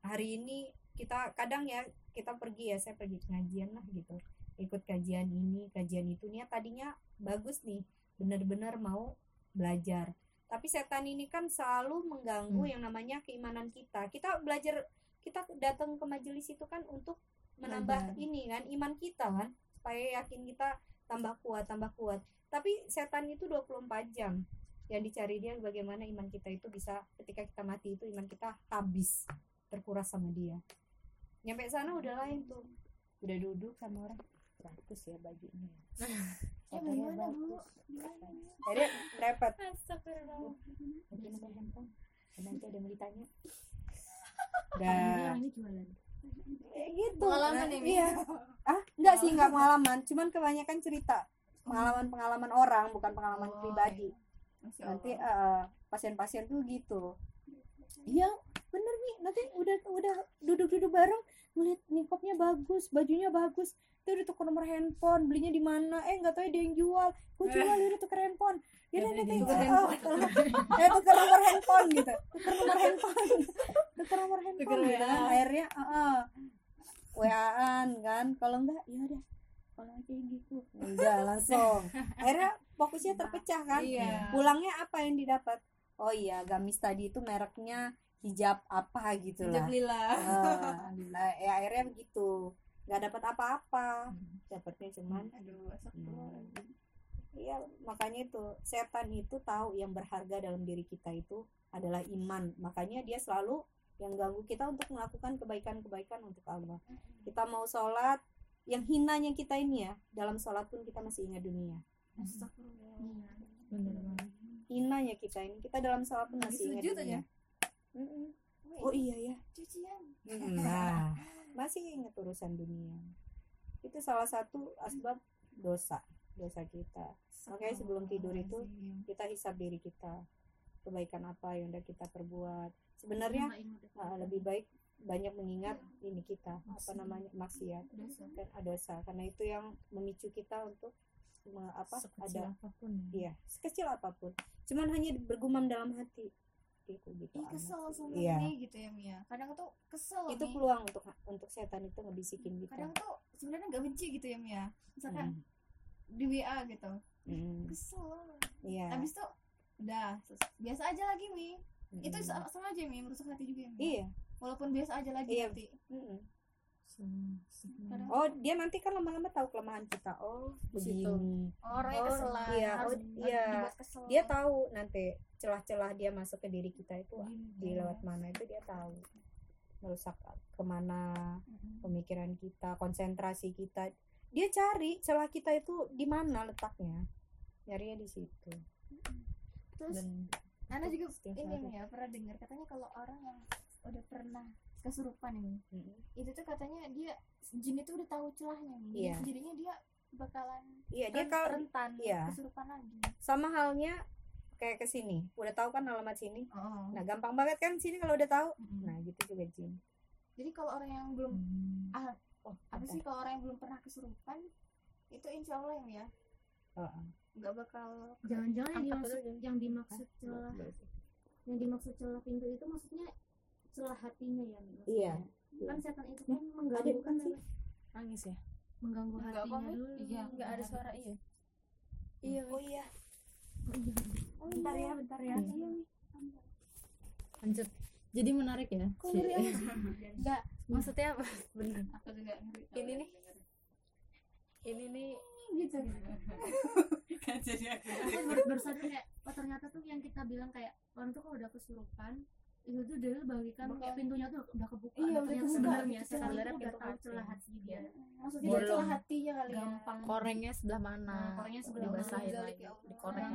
hari ini kita kadang ya kita pergi ya saya pergi pengajian lah gitu. Ikut kajian ini kajian itu. Nih tadinya bagus nih benar-benar mau belajar. Tapi setan ini kan selalu mengganggu Hmm. yang namanya keimanan kita. Kita belajar kita datang ke majelis itu kan untuk menambah Belajar. ini kan iman kita kan supaya yakin kita tambah kuat tambah kuat. Tapi setan itu 24 jam yang dicari dia bagaimana iman kita itu bisa ketika kita mati itu iman kita habis terkuras sama dia. Nyampe sana udah lain tuh. Udah duduk sama orang bagus ya bajunya. Ya, gimana, lagi nomor handphone nanti ada yang ditanya. Udah. Ini jualan. kayak gitu. Pengalaman Nah, ya, iya. Ah enggak sih enggak pengalaman. Cuman kebanyakan cerita. Pengalaman pengalaman orang bukan pengalaman Oh, pribadi. Masya nanti eh, pasien-pasien tuh gitu. Iya bener nih. Nanti udah udah duduk-duduk bareng ngeliat nikopnya bagus bajunya bagus itu udah tuker nomor handphone belinya di mana? Eh nggak tahu dia yang jual. Gue jual ya udah tuker handphone. Ya udah nanti eh tuker nomor handphone gitu. Tuker nomor handphone. Tuker nomor handphone. Tuker gitu kan akhirnya uh, waan kan? Kalau enggak ya udah. Kalau aja gitu. Enggak langsung. Akhirnya fokusnya terpecah kan? Iya. pulangnya apa yang didapat? Oh iya gamis tadi itu mereknya hijab apa gitu lah. Hijab lila. Ah, nah, ya akhirnya begitu nggak dapat apa-apa. Dapatnya cuman Aduh, astagfirullah. iya makanya itu setan itu tahu yang berharga dalam diri kita itu adalah iman. Makanya dia selalu yang ganggu kita untuk melakukan kebaikan-kebaikan untuk Allah. Kita mau sholat yang hinanya kita ini ya dalam sholat pun kita masih ingat dunia. Hinanya kita ini kita dalam sholat pun masih ingat dunia. Oh iya ya cucian. nah masih ingat urusan dunia. Itu salah satu asbab dosa dosa kita. Makanya sebelum tidur itu kita hisap diri kita. Kebaikan apa yang udah kita perbuat. Sebenarnya uh, lebih baik banyak mengingat ini kita. Apa namanya? Maksiat. dan ada dosa. Karena itu yang memicu kita untuk me- apa sekecil ada apa pun ya. iya sekecil apa pun. Cuman hanya bergumam dalam hati gitu gitu Ih, kesel sama Iya. ini gitu ya Mia. Kadang tuh kesel itu Mi. peluang untuk untuk setan itu ngebisikin kita Kadang tuh sebenarnya nggak benci gitu ya Mia. Misalkan Hmm. di WA gitu. Hmm. Kesel. iya Habis tuh udah biasa aja lagi Mi. Itu Hmm. sama sama aja Mi merusak hati juga ya Mi. iya Walaupun biasa aja lagi Iya. nanti. Mm-mm. Hmm. Oh dia nanti kan lama-lama tahu kelemahan kita oh Di situ. begini Oh, kesel iya, harus, oh, harus iya. dibuat kesel. dia tahu nanti celah-celah dia masuk ke diri kita itu Gini. di lewat mana itu dia tahu merusak ke mana Mm-mm. pemikiran kita konsentrasi kita dia cari celah kita itu di mana letaknya nyarinya di situ Terus dan Ana juga ini ya pernah dengar katanya kalau orang yang udah pernah kesurupan ini. Mm-mm. itu tuh katanya dia jin itu udah tahu celahnya nih. Iya. jadinya dia bakalan iya dia kalau rentan iya. kesurupan lagi. Sama halnya kayak ke sini. Udah tahu kan alamat sini? Oh. nah gampang banget kan sini kalau udah tahu? Mm-mm. nah gitu juga jin. Jadi kalau orang yang belum ah oh apa sih? Kalau orang yang belum pernah kesurupan itu insya Allah yang ya. Heeh. nggak bakal Jangan-jangan yang dimaksud yang dimaksud celah yang dimaksud celah pintu itu maksudnya celah hatinya ya maksudnya. Iya. Kan setan itu kan mengganggu kan sih? nangis ya? Mengganggu Enggak hatinya dulu. Iya. nggak ada suara iya. Iya oh iya. Oh, iya. bentar ya bentar ya. Iya, lanjut. Jadi menarik ya kok ngeri enggak maksudnya apa? Bener. Aku juga ngeri Ini nih. ini nih. Gitu. Kan jadi aku. Baru sadar kayak oh ternyata tuh yang kita bilang kayak orang tuh kalau udah kesurupan itu tuh dia bagikan kayak pintunya tuh udah kebuka. Iya, udah kebuka. sebenarnya Sebenarnya pintu tahu hati. celah hati dia. Maksudnya dia Bolong. celah hatinya kali ya. Gampang. Korengnya sebelah mana? Nah, korengnya sebelah mana. dibasahin lagi. ya dikoreng.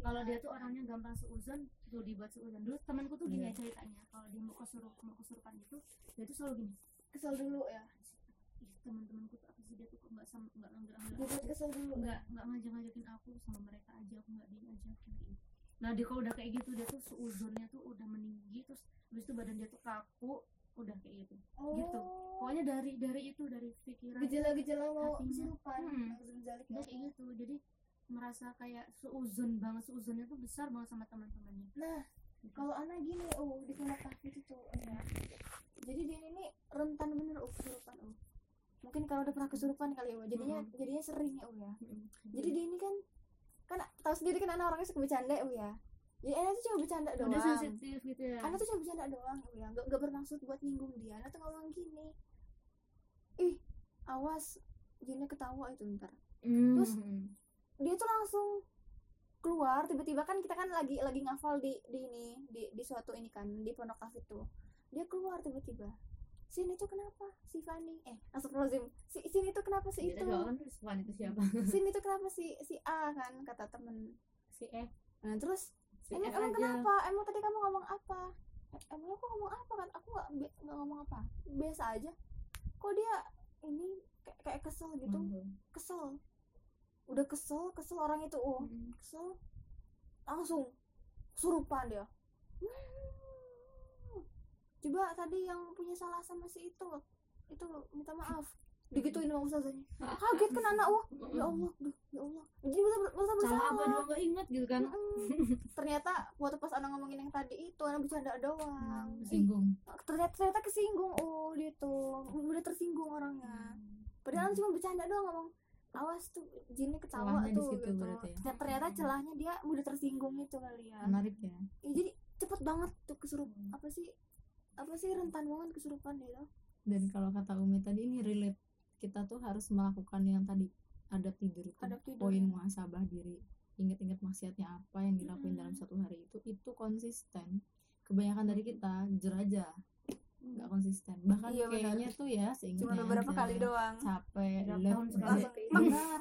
Kalau dia tuh orangnya gampang seuzon tuh dibuat seuzon. Dulu temanku tuh gini Iya. ceritanya. Kalau dia mau kesurup mau kesurupan itu dia tuh selalu gini. Kesel dulu ya. Ih teman-temanku tuh apa sih? Dia tuh kok nggak sama nggak nggak nggak kesel dulu. Nggak nggak ngajak ngajakin aku sama mereka aja. Aku nggak diajakin gitu nah dia kalau udah kayak gitu dia tuh seuzonnya tuh udah meninggi terus habis itu badan dia tuh kaku udah kayak gitu. Oh. Gitu. pokoknya dari dari itu dari pikiran gejala-gejala mau kesurupan Hmm. ya kayak gitu. Jadi merasa kayak seuzon banget. Seuzonnya tuh besar banget sama teman-temannya. Nah, kalau anak gini, oh di kamar itu, ya. Jadi dia ini rentan bener oh kesurupan oh. Mungkin kalau udah pernah kesurupan kali oh, jadinya jadinya sering ya oh ya. Jadi dia ini kan kan tahu sendiri kan anak orangnya suka bercanda ya. Jadi anak tuh cuma bercanda doang. udah sensitif gitu ya Anak tuh cuma bercanda doang ya, nggak nggak bermaksud buat nyinggung dia. Anak tuh ngomong gini, ih awas jinnya ketawa itu ntar. Terus dia tuh langsung keluar tiba-tiba kan kita kan lagi lagi ngafal di di ini di di suatu ini kan di pondok kafir tuh dia keluar tiba-tiba sini tuh kenapa? Si Fani eh astagfirullahaladzim. Si sini tuh kenapa si itu? itu siapa? Sini tuh kenapa si si A kan? Kata temen si F. Nah terus si emang F emang aja. kenapa? Emang tadi kamu ngomong apa? "Eh, emang aku ngomong apa kan? Aku nggak nggak ngomong apa. Biasa aja. Kok dia ini kayak kayak kesel gitu? Kesel. Udah kesel kesel orang itu. Oh kesel. Langsung kesurupan dia coba tadi yang punya salah sama si itu itu minta maaf. Digituin sama ustazanya kaget kan anak wah ya Allah duh, ya Allah. Jadi bisa bisa salah apa bersalah dua nggak inget gitu kan? Ternyata waktu pas anak ngomongin yang tadi itu anak bercanda doang. Ih, singgung. Ternyata ternyata kesinggung. Oh dia tuh. Udah tersinggung orangnya. Padahal anak cuma bercanda doang ngomong awas tuh jinnya ketawa Celahnya tuh gitu. berarti ya. Ternyata celahnya dia udah tersinggung itu kali ya. Menarik ya. Ya, jadi cepet banget tuh kesurup apa sih apa sih rentan banget kesurupan dia tuh? Dan kalau kata Umi tadi ini relate. Kita tuh harus melakukan yang tadi. Adab tidur itu. Adab tidur, poin ya. muhasabah diri. Ingat-ingat maksiatnya apa yang dilakuin Mm. dalam satu hari itu itu konsisten. Kebanyakan dari kita jerajah nggak konsisten. Bahkan Iya, kayaknya tuh ya seingatnya cuma beberapa aja, kali doang. capek sekali. langsung. Benar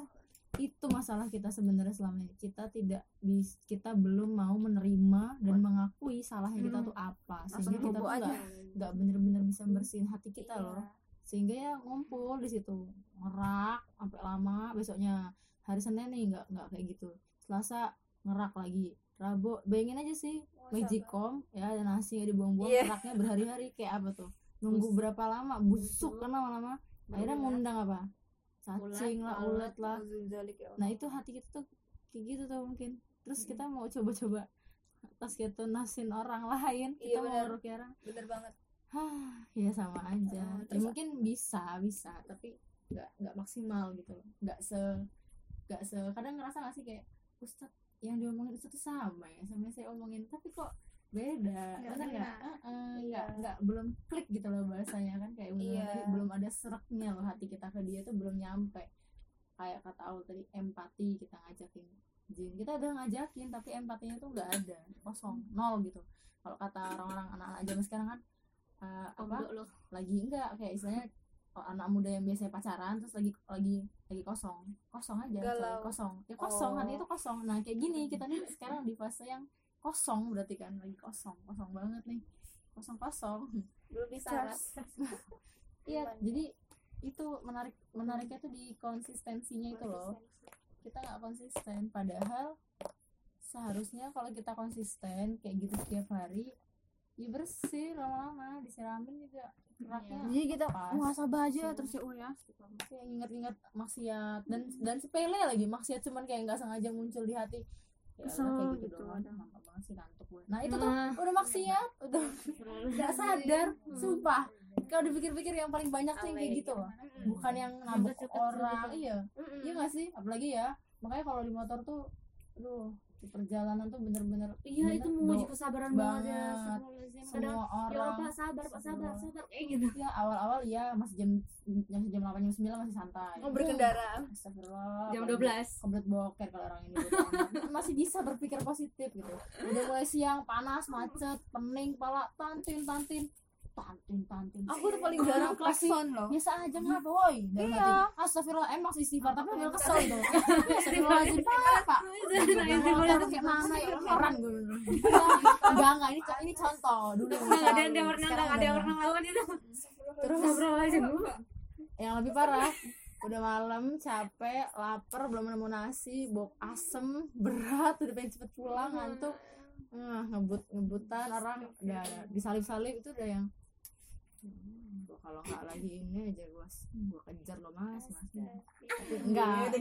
itu masalah kita sebenarnya selama ini. Kita tidak bis kita belum mau menerima dan mengakui salahnya kita Hmm. tuh apa. Langsung sehingga kita bobo tuh nggak nggak bener-bener bisa bersihin hati kita Iya. loh. Sehingga ya ngumpul di situ. Ngerak sampai lama. Besoknya hari senin nih nggak nggak kayak gitu. Selasa ngerak lagi. Rabu bayangin aja sih magicom ya ada nasi dibuang-buang Iya. ngeraknya berhari-hari kayak apa tuh? Nunggu berapa lama? Busuk kan lama-lama. Akhirnya ngundang apa cacing lah ulet lah. nah itu hati kita tuh kayak gitu tuh mungkin. Terus kita mau coba-coba pas kita nasin orang lain. Iya, kita mau benar. ngerukiah orang. Bener banget. Hah, ya sama aja. Oh, ya mungkin bisa, bisa, tapi nggak nggak maksimal gitu. Nggak se nggak se kadang ngerasa nggak sih kayak Ustadz yang diomongin Ustadz tuh sama ya sama yang saya omongin, tapi kok beda. Nggak Bener nggak? kena. Heeh, Iya. nggak nggak belum klik gitu loh bahasanya kan kayak bener Iya. tadi belum ada seraknya loh hati kita ke dia tuh belum nyampe. Kayak kata Aul tadi empati kita ngajakin jin kita udah ngajakin tapi empatinya tuh nggak ada kosong nol gitu kalau kata orang-orang anak-anak zaman sekarang kan eh, apa loh lagi enggak kayak istilahnya anak muda yang biasanya pacaran terus lagi lagi lagi kosong kosong aja Galau. kosong ya kosong Oh. hati itu kosong nah kayak gini kita nih sekarang di fase yang kosong berarti kan lagi kosong. Kosong banget nih. Kosong kosong belum bisa iya jadi itu menarik menariknya tuh di konsistensinya itu loh. Kita nggak konsisten padahal seharusnya kalau kita konsisten kayak gitu setiap hari ya bersih lama-lama disiramin juga. Keraknya jadi kita Pas. muhasabah aja Iya. terus ya oh ya kayak inget-inget maksiat dan dan sepele lagi maksiat cuman kayak nggak sengaja muncul di hati ya Kesel udah kayak gitu, gitu, doang. Ada. mantap banget sih ngantuk gue. Nah itu tuh Nah. udah maksiat. Udah nggak sadar sumpah. Kalau dipikir-pikir yang paling banyak tuh yang kayak gitu loh. bukan yang nabok deket orang. gitu. iya. Iya nggak sih? Apalagi ya makanya kalau di motor tuh aduh di perjalanan tuh bener-bener iya bener itu memuji do- kesabaran banget ya Banget. kadang semua ya Allah orang pak sabar pak sabar sabar kayak gitu. Ya awal-awal ya masih jam jam jam delapan jam sembilan masih santai. Mau berkendara Astagfirullah jam apalagi 12 komplit boker kalau orang ini amat. masih bisa berpikir positif gitu. Udah mulai siang panas macet pening pala tantin tantin tantin tantin aku tuh paling jarang klakson loh. biasa aja woi. Dalam Iya. astagfirullah emang sih istighfar tapi ambil kesel tuh astagfirullahaladzim pak pak. Astagfirullah, aku kayak mana ya orang gue bilang. enggak enggak ini ini contoh dulu. Nggak ada yang pernah nggak ada yang pernah melakukan itu. Terus astagfirullahaladzim yang lebih parah udah malam capek lapar belum nemu nasi bau asem berat udah pengen cepet pulang ngantuk. Nah, ngebut ngebutan orang udah disalip salip itu udah yang hmm, gua kalau nggak lagi ini aja gua gua kejar lo mas mas. Tapi enggak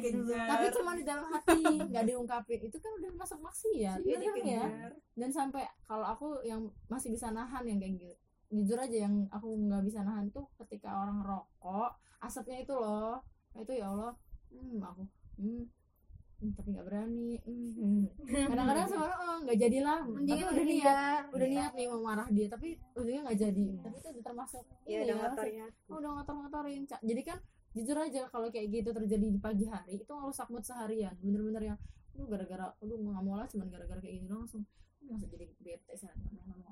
tapi cuma di dalam hati nggak diungkapin. Itu kan udah masuk maksiat Iya, itu kan ya? dan sampai kalau aku yang masih bisa nahan yang kayak gitu jujur aja yang aku nggak bisa nahan tuh ketika orang rokok asapnya itu loh. Itu ya Allah. Hmm, aku hmm, tapi nggak berani hmm, hmm. kadang-kadang sama orang oh, nggak jadilah tapi mendingan udah niat udah niat nih mau marah dia tapi ujungnya nggak jadi. Tapi itu termasuk ya ini udah ya, ngotorin. Oh, udah ngotor-ngotorin. Jadi kan jujur aja kalau kayak gitu terjadi di pagi hari itu ngerusak mood seharian. Bener-bener yang lu gara-gara lu nggak mau lah cuman gara-gara kayak gini doang langsung "Lu masa jadi bete sih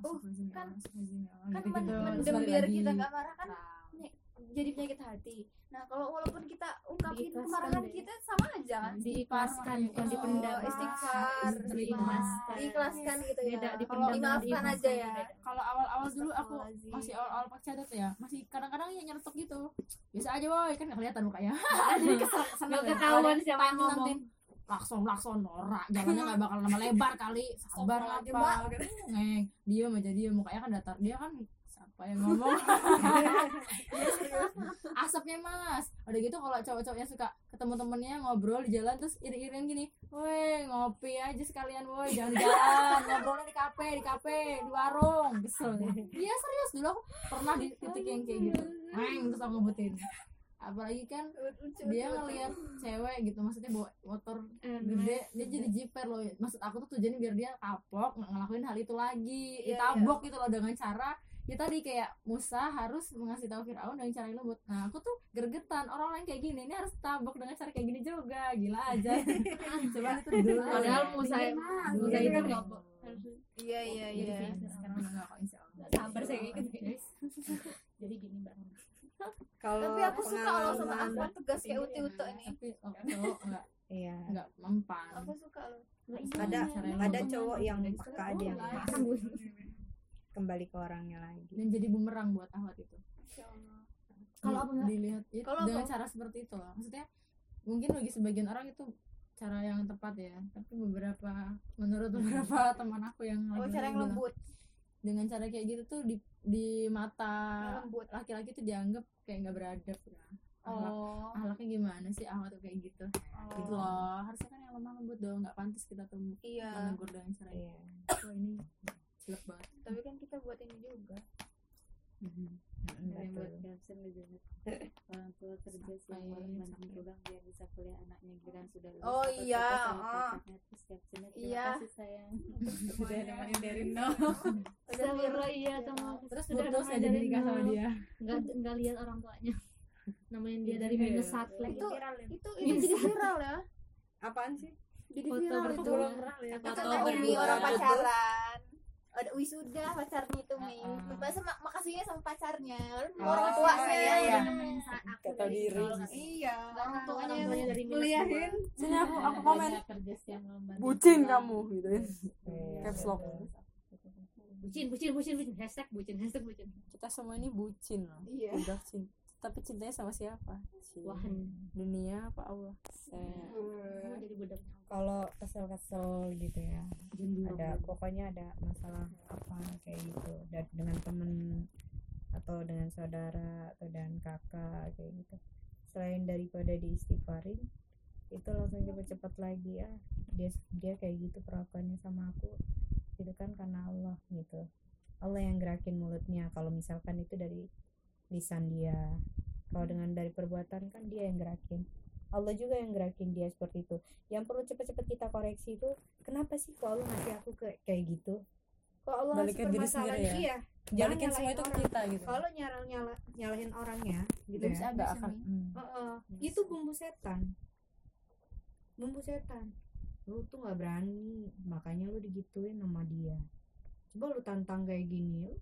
Oh, kan- kan gitu, men- mendem biar kita nggak marah kan jadi penyakit hati. Nah kalau walaupun kita ungkapin kemarahan deh. kita sama aja kan? Diikhlaskan bukan Oh, dipendam. istighfar. Diikhlaskan. Diikhlaskan gitu ya. Beda, kalau dipendam dimaafkan aja ya. Kalau awal-awal dulu aku masih awal-awal pakai cadar tuh ya. Masih kadang-kadang ya nyeretok gitu. Biasa aja boy kan nggak kelihatan mukanya. Jadi kesel ya. ketahuan siapa yang ngomong. lakson lakson norak. Jalannya nggak bakal lama lebar kali. Sabar apa? Ngeng dia aja dia mukanya kan datar. Dia kan siapa yang ngomong. Asapnya mas. Udah gitu kalau cowok-cowoknya suka ketemu temennya ngobrol di jalan terus iri-irian gini woi ngopi aja sekalian woi jangan di jalan ngobrolnya di kafe di kafe di warung. Kesel. Iya serius dulu aku pernah di titik yang kayak gitu. Ngeng terus aku ngebutin apalagi kan dia ngelihat cewek gitu maksudnya bawa motor gede dia jadi jiper loh. Maksud aku tuh tujuannya biar dia kapok nggak ngelakuin hal itu lagi. Iya, ditabok gitu loh dengan cara ya tadi kayak Musa harus mengasih tahu Fir'aun dengan cara yang lembut. Nah aku tuh gergetan orang lain kayak gini ini harus tabok dengan cara kayak gini juga gila aja. Cuman itu dulu. padahal Musa Musa itu dulu. nggak iya iya iya. sekarang nggak kok insya Allah. Sabar saya kayak gitu guys. Jadi gini mbak. Kalau tapi aku suka loh sama aku tegas kayak uti utu ini. Tapi oh, cowok nggak iya. nggak mempan. Aku suka loh. Ada ada cowok yang peka ada yang Sambut. Kembali ke orangnya lagi. Dan jadi bumerang buat ahwat itu. Kalau apa, dilihat itu Kalau dengan apa? cara seperti itu loh maksudnya mungkin bagi sebagian orang itu cara yang tepat ya. Tapi beberapa menurut beberapa teman aku yang oh lagi cara yang bilang, lembut. dengan cara kayak gitu tuh di di mata lembut. laki-laki tuh dianggap kayak nggak beradab ya. Ahlak, oh. ahlaknya gimana sih? Ahwat tuh kayak gitu. Gitu loh. Harusnya kan yang lemah lembut dong. Nggak pantas kita tuh iya. menegur dengan cara iya. Oh ini jelek banget. Tapi kan kita buat ini juga. Mm, yang buat caption juga orang tua kerja siang malam sampai- pulang biar bisa kuliah anaknya giliran sudah lulus. Oh, iya, sama ah. pacarnya, terus captionnya terima Iya. kasih sayang. Udah nemenin dari nol. Astagfirullah iya teman terus Sudah ya jadi dari nikah sama dia. Nggak nggak lihat orang tuanya. Namain dia dari minus satu. Itu itu itu jadi viral ya? Apaan sih? Jadi Foto viral itu. Foto berdua. orang pacaran ada wisuda pacarnya itu mi Ah. masa mak makasihnya sama pacarnya. Oh, orang tuanya iya, ya iya. kata diri. Iya. Orang tuanya dari kuliahin sini aku aku komen. bucin kamu gitu ya. Iya, caps lock. bucin bucin bucin bucin. Hashtag bucin hashtag bucin. Kita semua ini bucin loh. Iya. Udah cinta tapi cintanya sama siapa? Wah dunia apa Allah? Saya- budaknya kalau kesel-kesel gitu ya. Ada pokoknya ada masalah apa kayak gitu. Dan dengan temen atau dengan saudara atau dengan kakak kayak gitu. Selain daripada diistighfarin itu langsung cepet-cepet lagi ya dia dia kayak gitu perlakuannya sama aku. Itu kan karena Allah gitu. Allah yang gerakin mulutnya. Kalau misalkan itu dari lisan dia. Kalau dengan dari perbuatan kan dia yang gerakin Allah juga yang gerakin dia seperti itu. Yang perlu cepet-cepet kita koreksi itu kenapa sih kok Allah ngasih aku ke kayak gitu? Kalau Allah ngasih permasalahan? ya? iya jangan balikin semua itu ke kita gitu. Kalau nyala, nyala, nyalahin orangnya gitu ya. nggak akan hmm. Heeh, itu bumbu setan. Bumbu setan. Lu tuh nggak berani makanya lu digituin sama dia. Coba lu tantang kayak gini lu-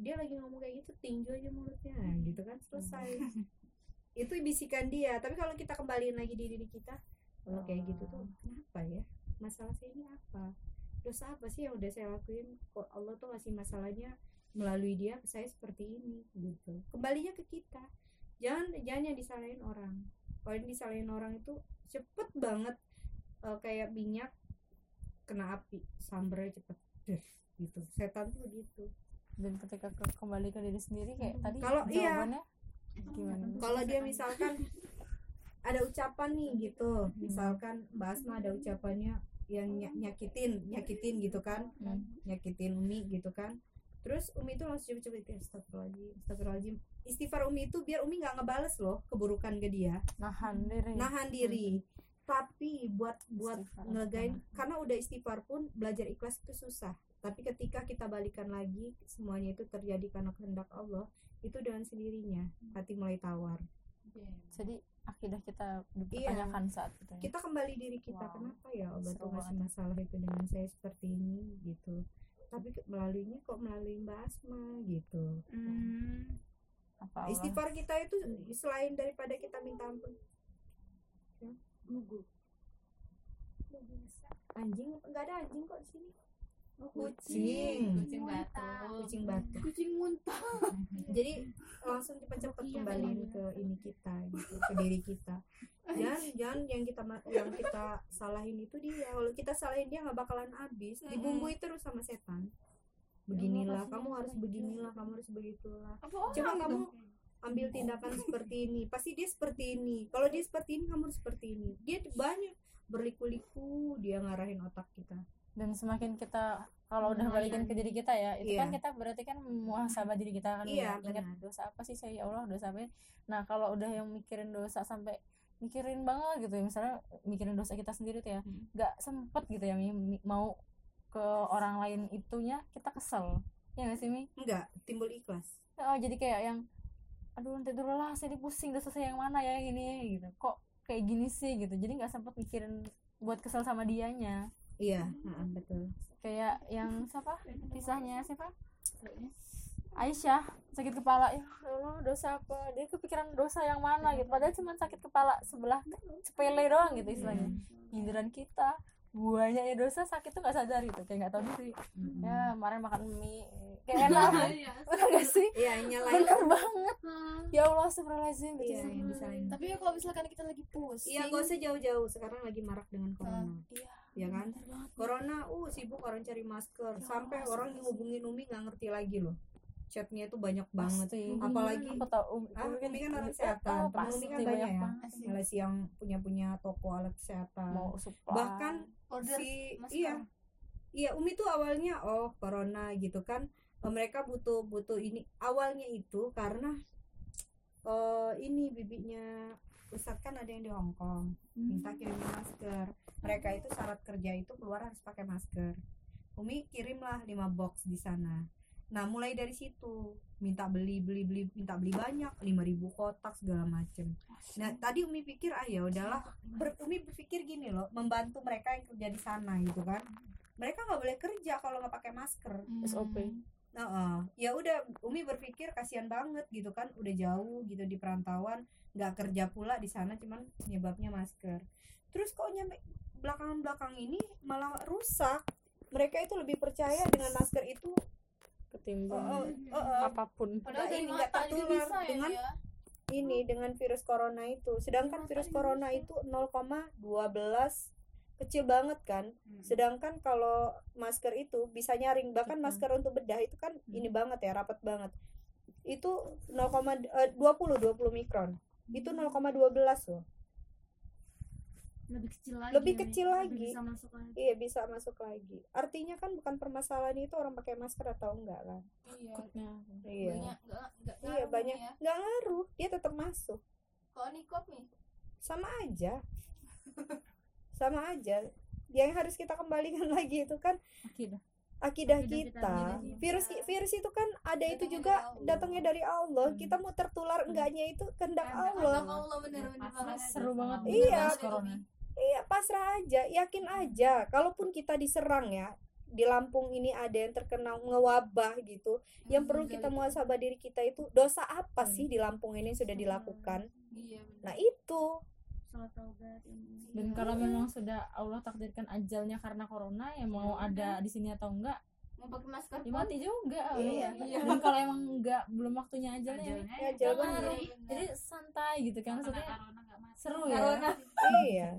dia lagi ngomong kayak gitu tinju aja mulutnya gitu kan selesai itu bisikan dia. Tapi kalau kita kembaliin lagi di diri kita kalau kayak gitu tuh kenapa ya? Masalah saya ini apa? Dosa apa sih yang udah saya lakuin? Kok Allah tuh ngasih masalahnya melalui dia ke saya seperti ini gitu. Kembalinya ke kita. Jangan jangan yang disalahin orang. Kalau yang disalahin orang itu cepet banget eh, kayak minyak kena api sambarnya cepet deh gitu. Setan tuh begitu. Dan ketika ke- kembali ke diri sendiri kayak tadi Kalau- iya. Gimana? Kalau dia misalkan ada ucapan nih gitu misalkan Mbak Asma ada ucapannya yang ny- nyakitin nyakitin gitu kan nyakitin Umi gitu kan. Terus Umi itu langsung cepet-cepet ya astagfirullahaladzim astagfirullahaladzim. Istighfar Umi itu biar Umi nggak ngebales loh keburukan ke dia. Nahan diri. Nahan diri. Tapi buat buat Istighfar. ngelegain karena udah istighfar pun belajar ikhlas itu susah tapi ketika kita balikan lagi semuanya itu terjadi karena kehendak Allah itu dengan sendirinya hati mulai tawar. Jadi akidah kita dipertanyakan saat itu ya. kita kembali diri kita Wow. kenapa ya Allah tuh ngasih masalah itu dengan saya seperti ini gitu. Tapi melaluinya kok melalui Mbak Asma gitu. Apa Allah? Istighfar kita itu selain daripada kita minta ampun. Anjing nggak ada anjing kok di sini kucing. kucing. Batu. Kucing batu. Kucing muntah. Jadi langsung cepet-cepet kembaliin ke ini kita gitu, ke diri kita. Jangan jangan yang kita yang kita salahin itu dia. Kalau kita salahin dia nggak bakalan habis. Dibumbui terus sama setan. Beginilah kamu harus beginilah kamu harus begitulah. Coba kamu ambil tindakan seperti ini. Pasti dia seperti ini. Kalau dia seperti ini kamu harus seperti ini. Dia banyak berliku-liku dia ngarahin otak kita dan semakin kita kalau udah balikin ke diri kita ya itu Iya. kan kita berarti kan muhasabah diri kita kan Iya, ya, ingat dosa apa sih? Saya ya Allah dosa apa ya? nah kalau udah yang mikirin dosa sampai mikirin banget gitu ya misalnya mikirin dosa kita sendiri tuh ya Hmm. nggak sempet gitu ya mau ke orang lain itunya kita kesel. Ya nggak sih mi? Enggak timbul ikhlas. Oh jadi kayak yang aduh nanti dulu lah saya pusing dosa saya yang mana ya yang ini gitu. Kok kayak gini sih? gitu. Jadi nggak sempet mikirin buat kesel sama dianya iya. Heeh, betul. Kayak yang siapa? Kisahnya siapa? Aisyah sakit kepala. Ya Allah dosa apa? Dia kepikiran dosa yang mana gitu. Padahal cuma sakit kepala sebelah sepele doang gitu istilahnya. Giliran kita buahnya dosa sakit tuh nggak sadar gitu kayak nggak tahu diri ya kemarin makan mie kayak enak bener gak sih iya nyalain bener banget ya Allah astagfirullahaladzim gitu iya sih. yang disalahin tapi ya kalau misalkan kita lagi pusing Iya, gak usah jauh-jauh. Sekarang lagi marak dengan corona. iya Ya kan? Corona, uh sibuk orang cari masker. Sampai orang yang hubungin Umi nggak ngerti lagi loh. Chatnya itu banyak banget. Pasti. Apalagi aku tahu Umi, ah, Umi Umi kan orang eh, kesehatan. oh, Temen Umi pasti kan banyak ya. banget. Malaysia yang punya-punya toko alat kesehatan. mau supply Bahkan order si masker. iya. Iya, Umi tuh awalnya oh corona gitu kan. Eh, Mereka butuh butuh ini awalnya itu karena eh ini bibinya Ustadz kan ada yang di Hong Kong minta kirimin masker mereka itu syarat kerja itu keluar harus pakai masker Umi kirimlah 5 box di sana nah mulai dari situ. Minta beli beli beli minta beli banyak 5000 kotak segala macem. Nah tadi Umi pikir ah ya udahlah. Ber- Umi berpikir gini loh membantu mereka yang kerja di sana gitu kan. Mereka nggak boleh kerja kalau nggak pakai masker. SOP Nah, eh, ya udah Umi berpikir kasihan banget gitu kan, udah jauh gitu di perantauan, nggak kerja pula di sana cuman penyebabnya masker. Terus kok nyampe belakangan-belakang ini malah rusak. Mereka itu lebih percaya dengan masker itu ketimbang eh, eh, eh, apa pun Nggak padahal dari ini, nggak mata juga tertular bisa ya dengan- dia ini dengan virus corona itu. Sedangkan virus corona itu 0,12 kecil banget kan. Sedangkan kalau masker itu bisa nyaring bahkan masker untuk bedah itu kan ini banget ya, rapat banget. Itu 0, eh, 20 20 mikron. Itu 0,12 loh. Lebih kecil lagi Lebih ya, kecil Lebih lagi. bisa masuk lagi. Iya, bisa masuk lagi. Artinya kan bukan permasalahan itu orang pakai masker atau enggak kan. iya. Iya. banyak nggak nggak Iya, banyak. Ya nggak ngaruh, dia tetap masuk. kalau nikop nih? Sama aja. Sama aja. Yang harus kita kembalikan lagi itu kan Akidah. akidah Akidah kita kita. sendiri. virus virus itu kan ada itu Datangnya juga dari datangnya dari Allah. Kita mau tertular enggaknya itu kehendak Allah. Allah bener-bener seru banget Iya. Iya pasrah aja yakin aja. Kalaupun kita diserang ya di Lampung ini ada yang terkena ngewabah gitu yang perlu kita muasabah diri kita itu dosa apa sih di Lampung ini sudah dilakukan? iya nah itu. Dan kalau memang sudah Allah takdirkan ajalnya karena corona ya mau ada di sini atau enggak mau pakai masker ya mati juga. Iya. dan kalau emang enggak belum waktunya ajalnya ya jawaban jadi santai gitu kan maksudnya seru ya. Iya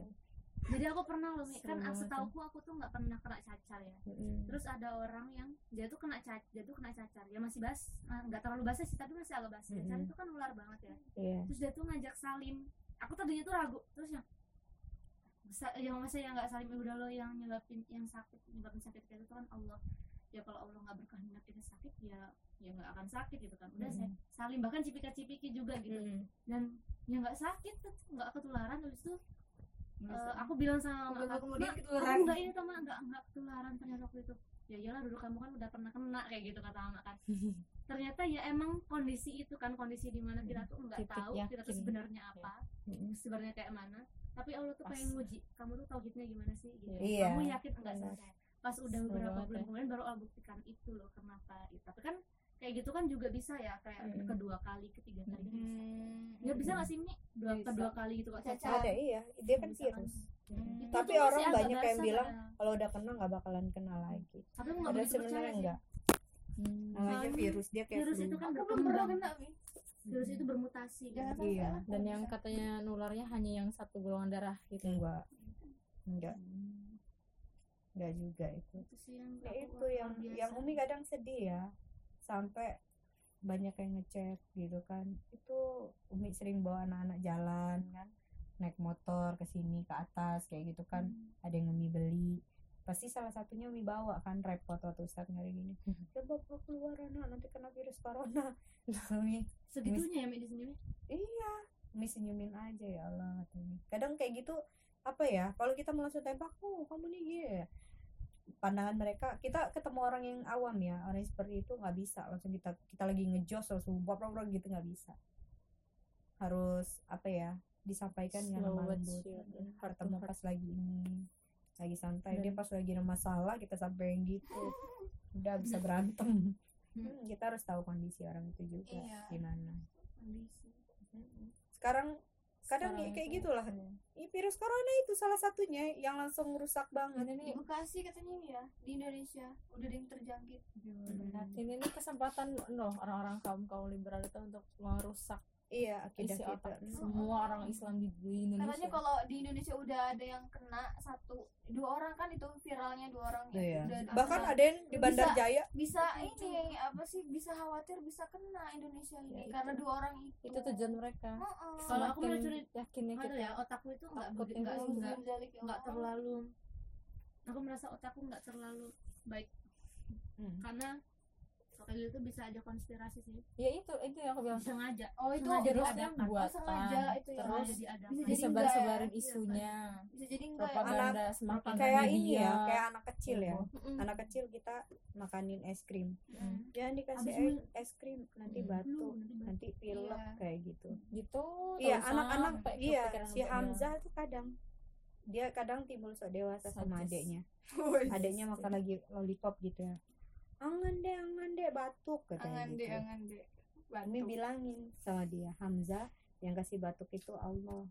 jadi aku pernah loh kan setauku aku tuh nggak pernah kena cacar ya. Mm-mm. terus ada orang yang dia tuh kena cacar dia tuh kena cacar. Ya masih bas ah, nggak terlalu basah sih tapi masih agak basah cacar Mm-mm. itu kan ular banget ya. Iya. Terus dia tuh ngajak salim. Aku tadinya tuh ragu. Terus yang yang masa yang nggak salim ya udah lo yang nyebabin yang sakit nyebabin sakit kayak itu kan Allah. Ya kalau Allah nggak berkehendak kita sakit ya ya nggak akan sakit gitu kan. Udah saya salim bahkan cipika cipiki juga gitu. Mm-mm. dan ya nggak sakit tuh, nggak ketularan habis itu eh, aku bilang sama Beberapa mak kemudian "Mak, ketularan." aku nggak ini tuh mak nggak nggak ketularan ternyata waktu itu ya iyalah dulu kamu kan udah pernah kena kayak gitu kata mama kan ternyata ya emang kondisi itu kan kondisi di mana kita tuh nggak Titik tahu kita tuh sebenarnya apa Mm-mm. sebenarnya kayak mana tapi Allah tuh Pas. pengen nguji kamu tuh tauhidnya gimana sih gitu. Iya. kamu yakin enggak sama saya pas udah beberapa bulan ya. kemudian baru Allah buktikan itu loh kenapa gitu. tapi kan kayak gitu kan juga bisa ya kayak Mm-mm. kedua kali ketiga kali kan bisa Hmm. ya bisa nggak sih Mi? dua Bisa. kedua kali gitu kok Cacar. cacar ada iya dia kan kan? virus Itu tapi orang banyak yang bilang kalau udah kena nggak bakalan kena lagi tapi nggak ada sebenarnya enggak Hmm. namanya Soalnya virus dia kayak virus flu. itu kan aku belum pernah berkembang kena Mi. virus itu bermutasi kan. Jangan Iya. dan yang katanya nularnya hanya yang satu golongan darah gitu enggak enggak enggak juga itu itu sih yang ya itu yang yang umi kadang sedih ya sampai banyak yang ngechat gitu kan. Itu umi sering bawa anak-anak jalan kan naik motor ke sini ke atas kayak gitu kan. Ada yang umi beli. Pasti salah satunya umi bawa kan repot waktu Ustadz nyari gini. Ya bapak keluar anak nanti kena virus corona. Umi segitunya ya Mi di sini Mi? iya umi senyumin aja ya Allah kata Umi. kadang kayak gitu apa ya kalau kita mau langsung tembak oh kamu nih ya pandangan mereka kita ketemu orang yang awam ya orang yang seperti itu nggak bisa langsung kita kita lagi ngejos langsung bop gitu nggak bisa. Harus apa ya disampaikan dengan lembut. ya. Ketemu pas lagi ini lagi santai dia pas lagi ada masalah kita sampai gitu udah bisa berantem. Hmm, kita harus tahu kondisi orang itu juga Iya. gimana. Kondisi sekarang kadang ya kayak itu, gitulah. Ih, virus corona itu salah satunya yang langsung rusak banget. Di Bekasi katanya ya di Indonesia. Udah ada yang terjangkit. Ini nih kesempatan loh orang-orang kaum kaum liberal itu untuk merusak iya akidah isi kita otak Hmm. semua orang Islam di, di Indonesia katanya kalau di Indonesia udah ada yang kena satu dua orang kan itu viralnya dua orang ya Iya. udah bahkan ada yang di Bandar Bisa- Jaya bisa ini apa sih bisa khawatir bisa kena Indonesia ini Ya, itu. karena dua orang itu itu tujuan mereka Heeh. Kalau aku mencuri- yakinnya Aduh kita ya otakku itu nggak nggak nggak terlalu aku merasa otakku nggak terlalu baik Hmm. karena kalau kayak gitu bisa aja konspirasi sih. Ya itu itu yang aku bilang. Sengaja. Oh itu sengaja terusnya diadakan buatan sengaja itu ya terus bisa jadi disebar-sebarin enggak ya? isunya. Bisa jadi enggak ya? Propaganda semakin kayak ini ya kayak anak kecil ya. Mm-mm. anak kecil kita makanin es krim. Mm. jangan dikasih Abis es, krim nanti Hmm. batuk Lu, nanti pilek Iya. kayak gitu. Gitu iya terus anak-anak iya si Hamzah tuh kadang dia kadang timbul sok dewasa sama Sadis. adeknya. Adeknya makan lagi lollipop gitu ya angan deh angan deh batuk katanya angan gitu. deh angan deh. Umi bilangin sama dia Hamzah yang kasih batuk itu Allah.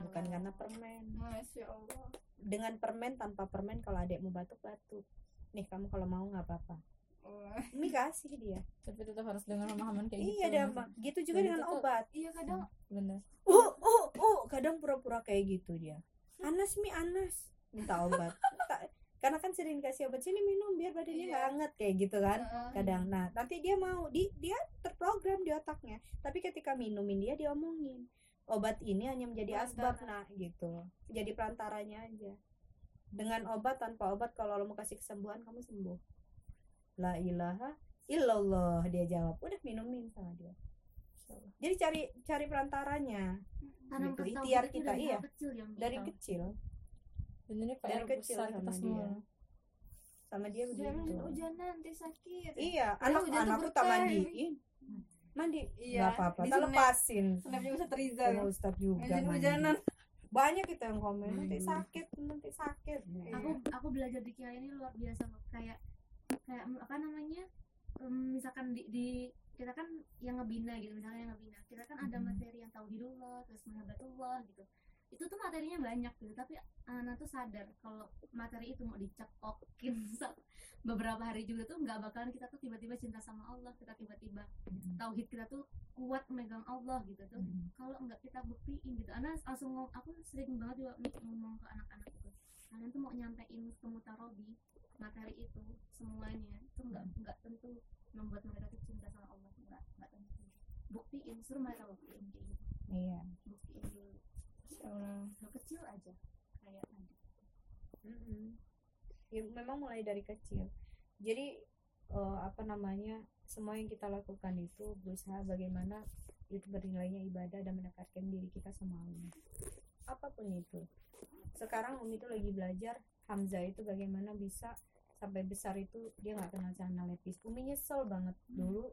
Bukan karena permen. Masya Allah. Dengan permen tanpa permen kalau adekmu batuk batuk. Nih kamu kalau mau nggak apa-apa. Umi kasih dia. Tapi tetap harus dengan pemahaman kayak gitu. Iya deh Mbak. gitu juga Dan dengan obat. Iya kadang bener. Uh uh uh kadang pura-pura kayak gitu dia. Anas mi anas. Minta obat karena kan sering kasih obat sini minum biar badannya Iya. nggak hangat kayak gitu kan Heeh. kadang. Nah nanti dia mau di dia terprogram di otaknya. Tapi ketika minumin dia diomongin obat ini hanya menjadi asbab nah gitu. Jadi perantaranya aja. Dengan obat tanpa obat kalau lo mau kasih kesembuhan kamu sembuh. La ilaha illallah dia jawab. Udah minumin sama dia. Jadi cari cari perantaranya. Tanam Gitu, ikhtiar kita, dari iya. kecil yang dari kecil Dari PR kecil besar kita sama semua. Dia. sama dia Jangan begitu hujanan nanti sakit. Iya Padahal anak hujan tuh anakku tak mandiin. Mandi? Iya, nggak apa-apa di tak snap. lepasin. Snapnya Ustadz Rizal. Sama Ustadz juga Hujan hujanan banyak kita yang komen nanti Hmm. sakit nanti sakit. Aku aku belajar di Kiai ini luar biasa kayak kayak apa namanya em, misalkan di, di kita kan yang ngebina gitu misalnya yang ngebina. Kita kan ada materi yang tauhidullah terus mahabbatullah gitu itu tuh materinya banyak gitu tapi anak tuh sadar kalau materi itu mau dicekokin sa- beberapa hari juga tuh nggak bakalan kita tuh tiba-tiba cinta sama Allah kita tiba-tiba tauhid kita tuh kuat megang Allah gitu tuh. Kalau nggak kita buktiin gitu. Anak langsung ngom- aku sering banget juga ngomong ke anak-anak gitu. Kalian tuh mau nyampein ke mutarobi materi itu semuanya itu nggak nggak tentu membuat mereka tuh cinta sama Allah nggak nggak tentu. Buktiin suruh mereka buktiin kayak gitu. Iya. Buktiin dulu Hal kecil aja kayak tadi Mm-mm. Ya, memang mulai dari kecil. Jadi eh, apa namanya semua yang kita lakukan itu berusaha bagaimana itu bernilainya ibadah dan mendekatkan diri kita sama Allah. Apa pun itu. Sekarang Umi itu lagi belajar Hamzah itu bagaimana bisa sampai besar itu dia nggak kenal celana lepis. Umi nyesel banget dulu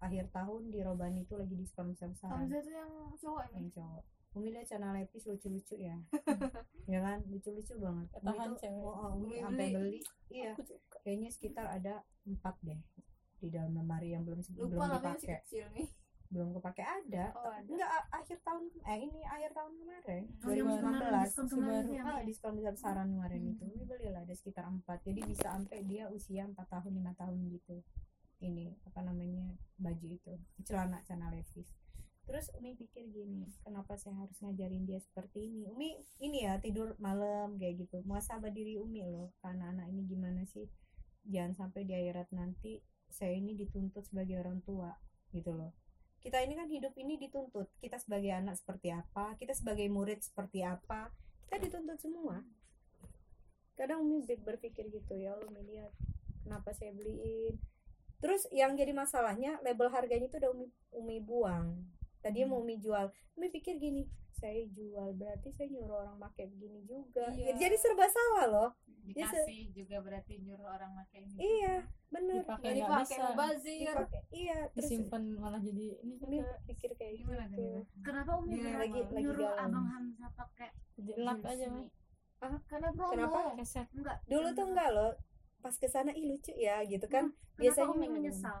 akhir tahun di Robani itu lagi diskon besar-besaran Hamzah tuh yang cowok yang emang cowok Umi lihat celana lepis lucu-lucu ya. Ya kan? Lucu-lucu banget. Umi tuh cewek. oh, oh, Umi Umi sampai beli. beli. Iya. Kayaknya sekitar ada empat deh di dalam lemari yang belum lupa belum dipakai. kecil nih. Belum kepake ada. Oh, ada. enggak akhir tahun eh ini akhir tahun kemarin. Oh, 2019 diskon kemarin tuh yang Ah, ya? diskon besar besaran kemarin itu. Umi belilah ada sekitar empat. Jadi bisa sampai dia usia empat tahun lima tahun gitu. Ini apa namanya baju itu. Celana celana levis terus Umi pikir gini kenapa saya harus ngajarin dia seperti ini? Umi ini ya tidur malam kayak gitu. Muasabah diri Umi loh karena anak ini gimana sih? Jangan sampai di akhirat nanti saya ini dituntut sebagai orang tua gitu loh. Kita ini kan hidup ini dituntut. Kita sebagai anak seperti apa? Kita sebagai murid seperti apa? Kita dituntut semua. Kadang Umi ber- berpikir gitu ya Umi lihat kenapa saya beliin? Terus yang jadi masalahnya label harganya itu udah Umi, Umi buang tadi mau Umi jual. Umi pikir gini saya jual berarti saya nyuruh orang pakai begini juga. Iya. jadi serba salah loh. Dikasih juga berarti nyuruh orang pakai ini iya dipakai Jadi pakai bisa. mubazir. Dipakai- iya terus disimpan malah jadi ini Umi juga. pikir kayak gitu gimana? kenapa umi kenapa lagi- lagi nyuruh galau. abang Hamzah pakai jadi lap aja nih? karena promo. Kenapa? keset. Enggak. Dulu tuh enggak loh. Pas ke sana ih lucu ya gitu kan. Kenapa biasanya umi menyesal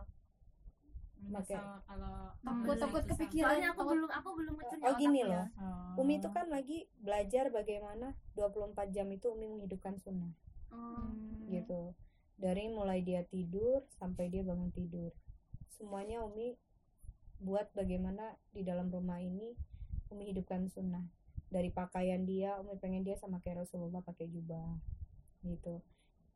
Menyesal kalau takut takut Susah. kepikiran. soalnya aku takut- belum aku belum ngecun oh gini otaknya. loh. Umi itu kan lagi belajar bagaimana 24 jam itu Umi menghidupkan sunnah Oh. gitu. Dari mulai dia tidur sampai dia bangun tidur. Semuanya Umi buat bagaimana di dalam rumah ini Umi hidupkan sunnah dari pakaian dia Umi pengen dia sama kayak Rasulullah pakai jubah. Gitu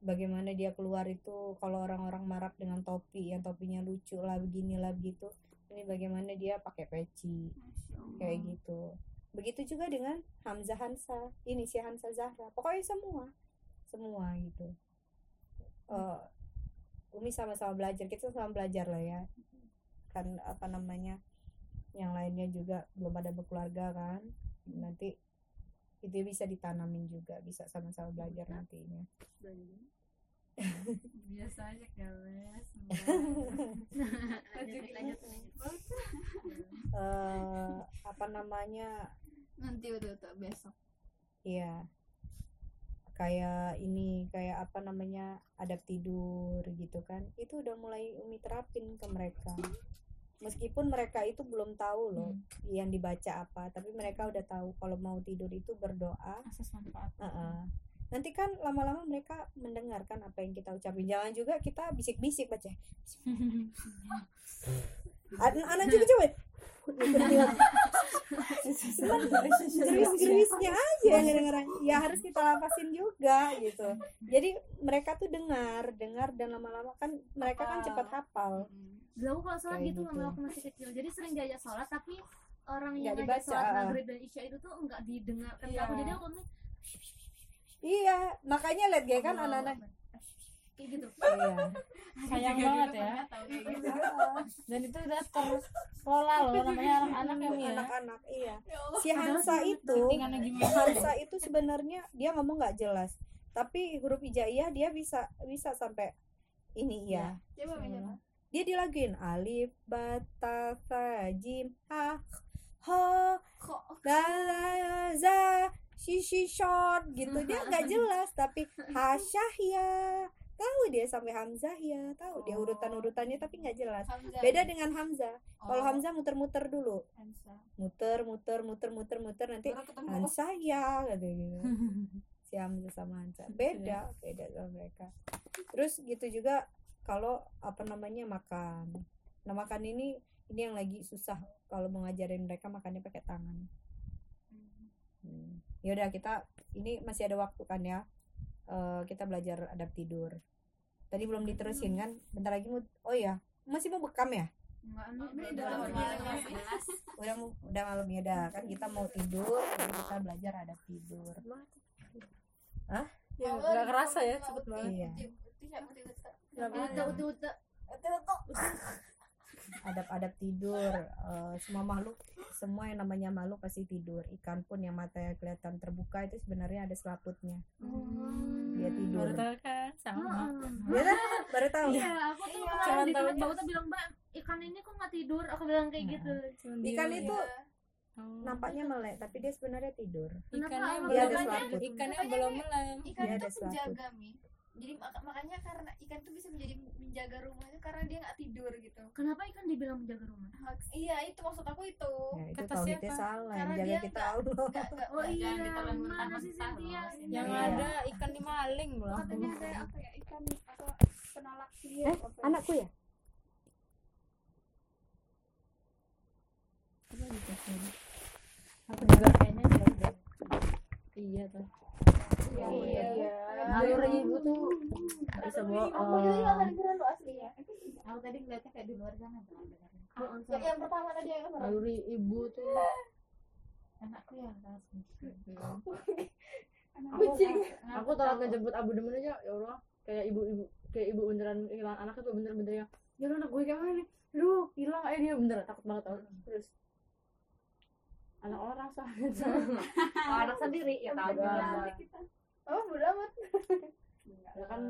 bagaimana dia keluar itu kalau orang-orang marah dengan topi yang topinya lucu lah beginilah begitu. Ini bagaimana dia pakai peci. Kayak gitu. Begitu juga dengan Hamzah Hansa. Ini si Hansa Zahra. Pokoknya semua. Semua gitu. Eh, Umi sama-sama belajar. Kita sama belajar lah ya. Kan apa namanya yang lainnya juga belum ada berkeluarga kan. Nanti itu bisa ditanamin juga. Bisa sama-sama belajar nantinya biasa aja keles lanjut lanjut Eh, apa namanya nanti udah udah besok Iya. Kayak ini, kayak apa namanya, adab tidur gitu kan. Itu udah mulai Umi terapin ke mereka. Meskipun mereka itu belum tahu loh yang dibaca apa, tapi mereka udah tahu kalau mau tidur itu berdoa. asas manfaat Heeh. Nanti kan lama-lama mereka mendengarkan apa yang kita ucapin. Jangan juga kita bisik-bisik baca. An- Anak juga coba. Jeris-jerisnya aja ngedengeran. Ya harus kita lapasin juga gitu. Jadi mereka tuh dengar, dengar dan lama-lama kan mereka kan cepat hafal. Dulu aku kalau sholat Kayak gitu gitu. aku masih kecil jadi sering diajak sholat tapi orang yang ngajak sholat maghrib dan isya itu tuh nggak didengarkan Iya. aku jadi aku nih Iya, makanya lihat gak kan anak-anak. kayak gitu. Iya. sayang banget ya. dan itu udah terpola loh namanya anak-anak yang ya. Anak-anak, iya. Si Hansa itu, Hansa itu sebenarnya dia ngomong nggak jelas. tapi huruf hijaiyah dia bisa bisa sampai ini iya. Dia dilaguin alif bata ta jim ha ho da la, za shi shi short gitu. Dia nggak jelas tapi hasyah ya. Tahu dia sampai hamzah ya tahu dia urutan urutannya tapi nggak jelas. Hamzah. beda dengan hamzah. Kalau Oh. hamzah muter-muter dulu. Hamzah. muter muter muter muter muter nanti. Hansa ya kata gitu si Hamzah sama Hansa beda beda sama mereka. Terus gitu juga kalau apa namanya makan. Nah makan ini ini yang lagi susah. Kalau mau ngajarin mereka makannya pakai tangan hmm. yaudah kita ini masih ada waktu kan ya? Eh, kita belajar adab tidur. Tadi belum diterusin kan? Bentar lagi mau oh ya masih mau bekam ya? Enggak, enggak, udah udah malam jelas. udah mau udah malam ya udah. Kan kita mau tidur kita belajar adab tidur. Ya nggak kerasa ya cepet banget. Iya. Uta, uta, uta. Adab-adab tidur eh, semua makhluk semua yang namanya makhluk pasti tidur. Ikan pun yang matanya kelihatan terbuka itu sebenarnya ada selaputnya. Dia tidur. Baru tahu kan? Sama. Dia kan? Baru tahu. Iya, aku tuh Cuman tahunya- tempat Mbak Uta bilang, Mbak, ikan ini kok nggak tidur? Aku bilang kayak gitu. ikan itu Oh. nampaknya melek tapi dia sebenarnya tidur. Ikannya dia ada belum selaput. ikannya belum Mi, melem ikan Dia itu ada selaput. penjaga mi jadi maka- makanya karena ikan itu bisa menjadi menjaga rumah itu karena dia nggak tidur gitu Kenapa ikan dibilang menjaga rumah? Hak- iya itu maksud aku itu ya itu Kata siapa? salah Karena jaga dia kita nggak- Allah nggak nggak Oh iya, mana sih Cynthia? loh. yang Iya. ada ikan dimaling loh katanya ada apa ya ikan apa penolak sihir eh apa ya? anakku ya aku juga kayaknya jelek iya tuh iya. Iya. Nalur ibu tuh. Bisa aku jadi nggak bohong kedengeran lo aslinya Aku tadi ngeliatnya kayak di luar sana tuh ada kan. yang, pertama tadi yang apa? Naluri ibu tuh. Anakku yang kelas kucing aku telat ngejemput abu demen aja ya Allah. Kayak ibu-ibu kayak ibu beneran hilang. Anak itu bener-bener yang ya anak gue kayak mana nih? Lu hilang. Aja dia bener takut banget tau. Terus anak orang soalnya Oh, anak sendiri ya tahu. Oh bodo amat ya kan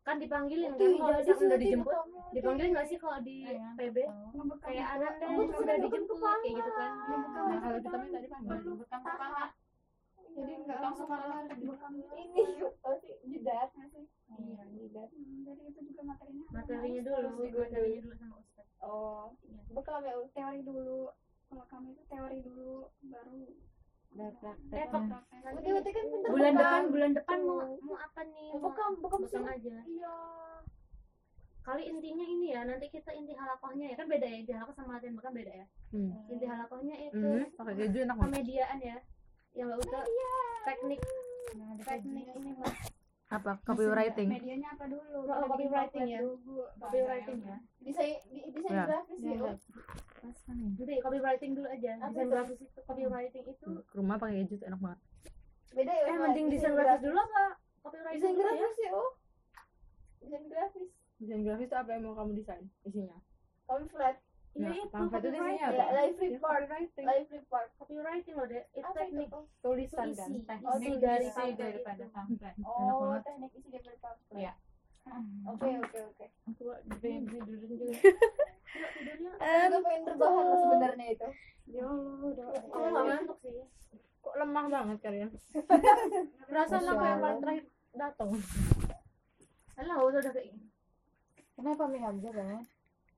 Kan dipanggilin kan kalau misalkan udah sih dijemput. Dipanggilin nggak sih kalau di Iya. PB? Kayak anak deh Aku tuh udah dijemput kayak gitu kan. nah kalau kita minta dipanggil Bekam kepala. jadi nggak Bekam langsung kepala. dibekam ini apa sih jidat nggak sih Iya. jidat Hmm, jadi itu juga materinya? Materinya dulu, materinya dulu sama Ustaz. oh bekal ya Ustaz. teori dulu kalau kami itu teori dulu baru Eh, praktek. kok Praktek. Uti uti kan pinter bulan bekam. depan bulan depan mau mau apa nih? Mau bekam bekam sih bekam aja. iya Kali intinya ini ya, nanti kita inti halakohnya ya kan beda ya, inti halakoh sama latihan bekam beda ya. Hmm. Inti halakohnya itu hmm, pakai keju enak banget ya. Yang Mbak Uta teknik teknik ini Mbak. Apa? Copywriting? Medianya apa dulu? Oh, copywriting ya. Copywriting ya. desain di- desain Ya. grafis ya Ya, Jadi copywriting dulu aja. Desain grafis itu copywriting itu. Ke rumah pakai tuh enak banget. Beda ya eh mending desain grafis dulu apa copywriting desain ya? grafis ya oh desain grafis. Desain grafis itu apa yang mau kamu desain isinya? Pamflet Iya Nah, itu pamflet itu isinya copywriting. apa? ya live report live report Copywriting loh deh. Itu apa itu teknik oh tulisan isi, kan Teknik dari isi daripada pamflet. oh teknik isi dari pamflet Iya. oke oke oke Aku pengen tidurin juga. Aku sebenarnya itu Ya Allah, udah. Aku nggak ngantuk sih. kok lemah banget kalian Perasaan Masya aku yang paling terakhir datang. Alah, udah udah kayak gini. kenapa Mi Hamzah banget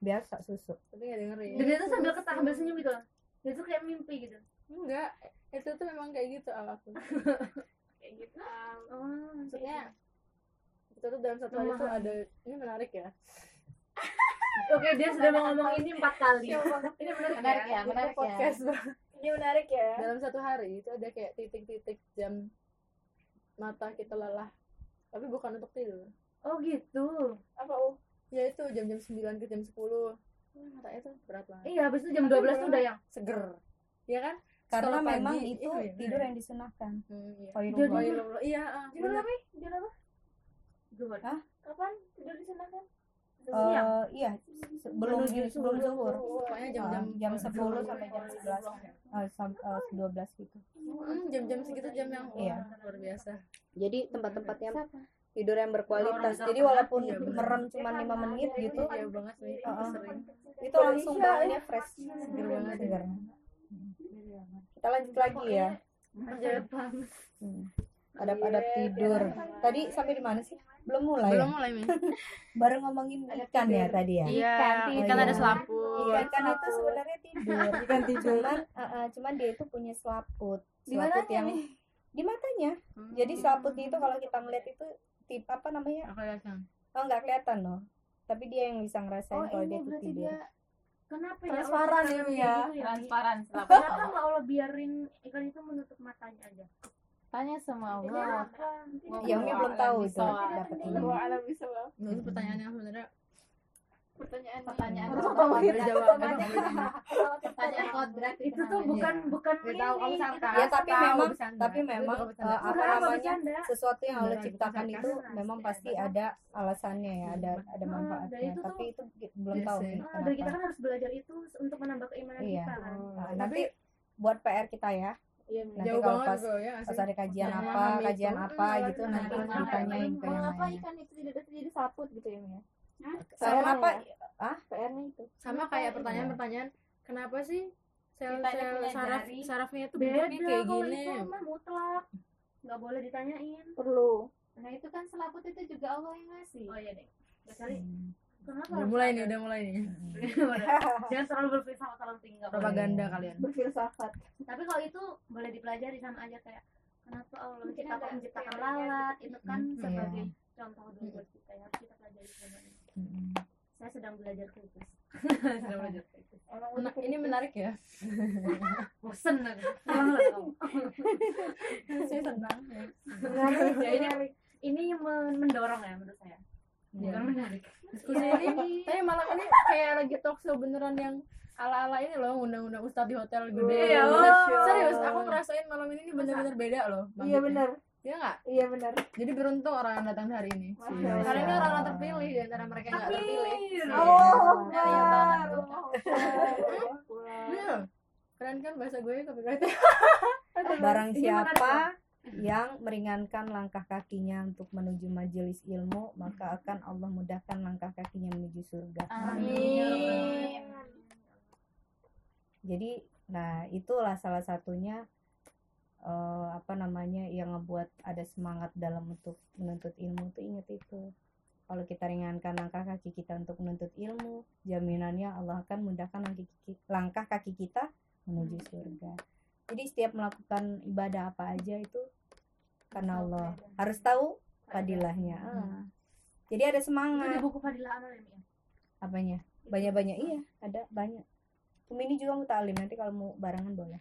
biasa susu tapi nggak dengerin Dan dia tuh sambil ketawa sambil senyum gitu loh. Dia tuh kayak mimpi gitu. enggak itu tuh memang kayak gitu awalku Kayak gitu. Oh, maksudnya kita tuh dalam satu hari tuh ada ini menarik ya Oke, dia sudah mau ngomong ini empat kali. ini menarik, Menarik ya, Ini menarik ya. podcast banget. ini menarik ya dalam satu hari itu ada kayak titik-titik jam mata kita lelah tapi bukan untuk tidur Oh gitu. apa oh ya itu jam-jam 9 ke jam 10 Hmm, matanya tuh berat banget Iya, habis itu jam 12 tuh udah yang seger ya kan karena pagi, memang itu iya, tidur iya. yang disunahkan hmm, iya. Khairul Oh, iya, Judul bener. apa? Judul apa? Zuhur. Hah? Kapan tidur di sana kan? Siang. Eh, iya sebelum sebelum zuhur pokoknya jam-jam Ah, jam 10 sampai jam 11 ah, sam- eh, 12 gitu Hmm, jam-jam segitu jam yang wah, Iya. luar biasa jadi tempat-tempatnya tidur yang berkualitas jadi walaupun Iya, merem cuma lima menit gitu iya banget sering itu langsung bangunnya fresh seger banget segar kita lanjut lagi ya banget. Hmm. adap-adap tidur tadi sampai di mana sih belum mulai belum ya? mulai nih baru ngomongin ikan ya tadi ya iya Oh, kan iya. ada selaput Iya, ikan itu sebenarnya tidur. Ikan tidur. Cuman, uh, uh, cuman dia itu punya selaput. Selaput yang di matanya. Hmm. Jadi selaputnya itu kalau kita ngeliat itu tip apa namanya? aku lihatkan Oh, nggak kelihatan loh. Tapi dia yang bisa ngerasain Oh kalau dia itu berarti tidur. dia kenapa ya Transparan ya, ya. gitu ya? transparan Kenapa nggak Allah biarin ikan itu menutup matanya aja? tanya sama Allah? Ya, Umi belum tahu itu dapat ini. Wah, alam bisa bang. Itu pertanyaan yang sebenarnya Pertanyaan pertanyaan. Pertanyaan kodrat Itu tuh bukan bukan ini. Ya tapi memang tapi memang uh, apa namanya? Sesuatu yang Allah Beneran, ciptakan itu memang pasti ada alasannya ya, ada ada Ah, manfaatnya. Tapi itu belum Iya tahu Ah, dan kita kan harus belajar itu untuk menambah keimanan Iya. kita kan. Nah, nanti buat PR kita ya. Iya, Nanti jauh kalau banget pas bro ya pas ada kajian Nah, apa, kajian itu. apa Hmm, gitu nanti nah, ditanyain ke yang Kenapa lainnya. ikan itu tidak jadi saput gitu ya, Sama PR-nya apa? ya? PR-nya itu. sama kayak pertanyaan-pertanyaan kenapa sih sel-sel punya saraf jari. sarafnya itu Beda bentuknya kayak kalau gini itu mah mutlak. Nggak boleh ditanyain. Perlu. nah itu kan selaput itu juga Allah yang ngasih Oh iya deh. Kali Hmm. kenapa? udah mulai nih udah mulai nih Jangan terlalu berfilsafat terlalu tinggi. propaganda kalian Berfilsafat. Tapi kalau itu boleh dipelajari sama aja kayak kenapa Allah menciptakan lalat itu kan Hmm, sebagai iya. contoh dulu buat kita ya harus kita pelajari sebenarnya. Saya sedang belajar kritis. Sudah belajar. Nah, ini menarik ya Bosen saya senang ya ini ini men- mendorong ya menurut saya. Iya. Bukan menarik. diskusi ini tapi malam ini kayak lagi talk show beneran yang ala-ala ini loh undang-undang ustadz di hotel gede Iya, Bener. oh. serius aku ngerasain malam ini ini bener-bener beda loh Iya benar. Iya nggak Iya benar. jadi beruntung orang yang datang hari ini Masya Allah. karena ini orang-orang terpilih di antara mereka yang nggak terpilih Oh, Iya, iya banget. Akbar. Bener. keren kan bahasa gue copyright Barang siapa yang meringankan langkah kakinya untuk menuju majelis ilmu, maka akan Allah mudahkan langkah kakinya menuju surga. amin Jadi, nah itulah salah satunya eh, apa namanya yang ngebuat ada semangat dalam untuk menuntut ilmu tuh inget itu. Kalau kita ringankan langkah kaki kita untuk menuntut ilmu, jaminannya Allah akan mudahkan langkah kaki, langkah kaki kita menuju surga. Jadi setiap melakukan ibadah apa aja itu karena Allah. Harus tahu fadilahnya. Ah. Jadi ada semangat. buku Fadilah Amal ya, ya? Apanya? Banyak-banyak iya, ada banyak. Umi ini juga mutalim nanti kalau mau barengan boleh.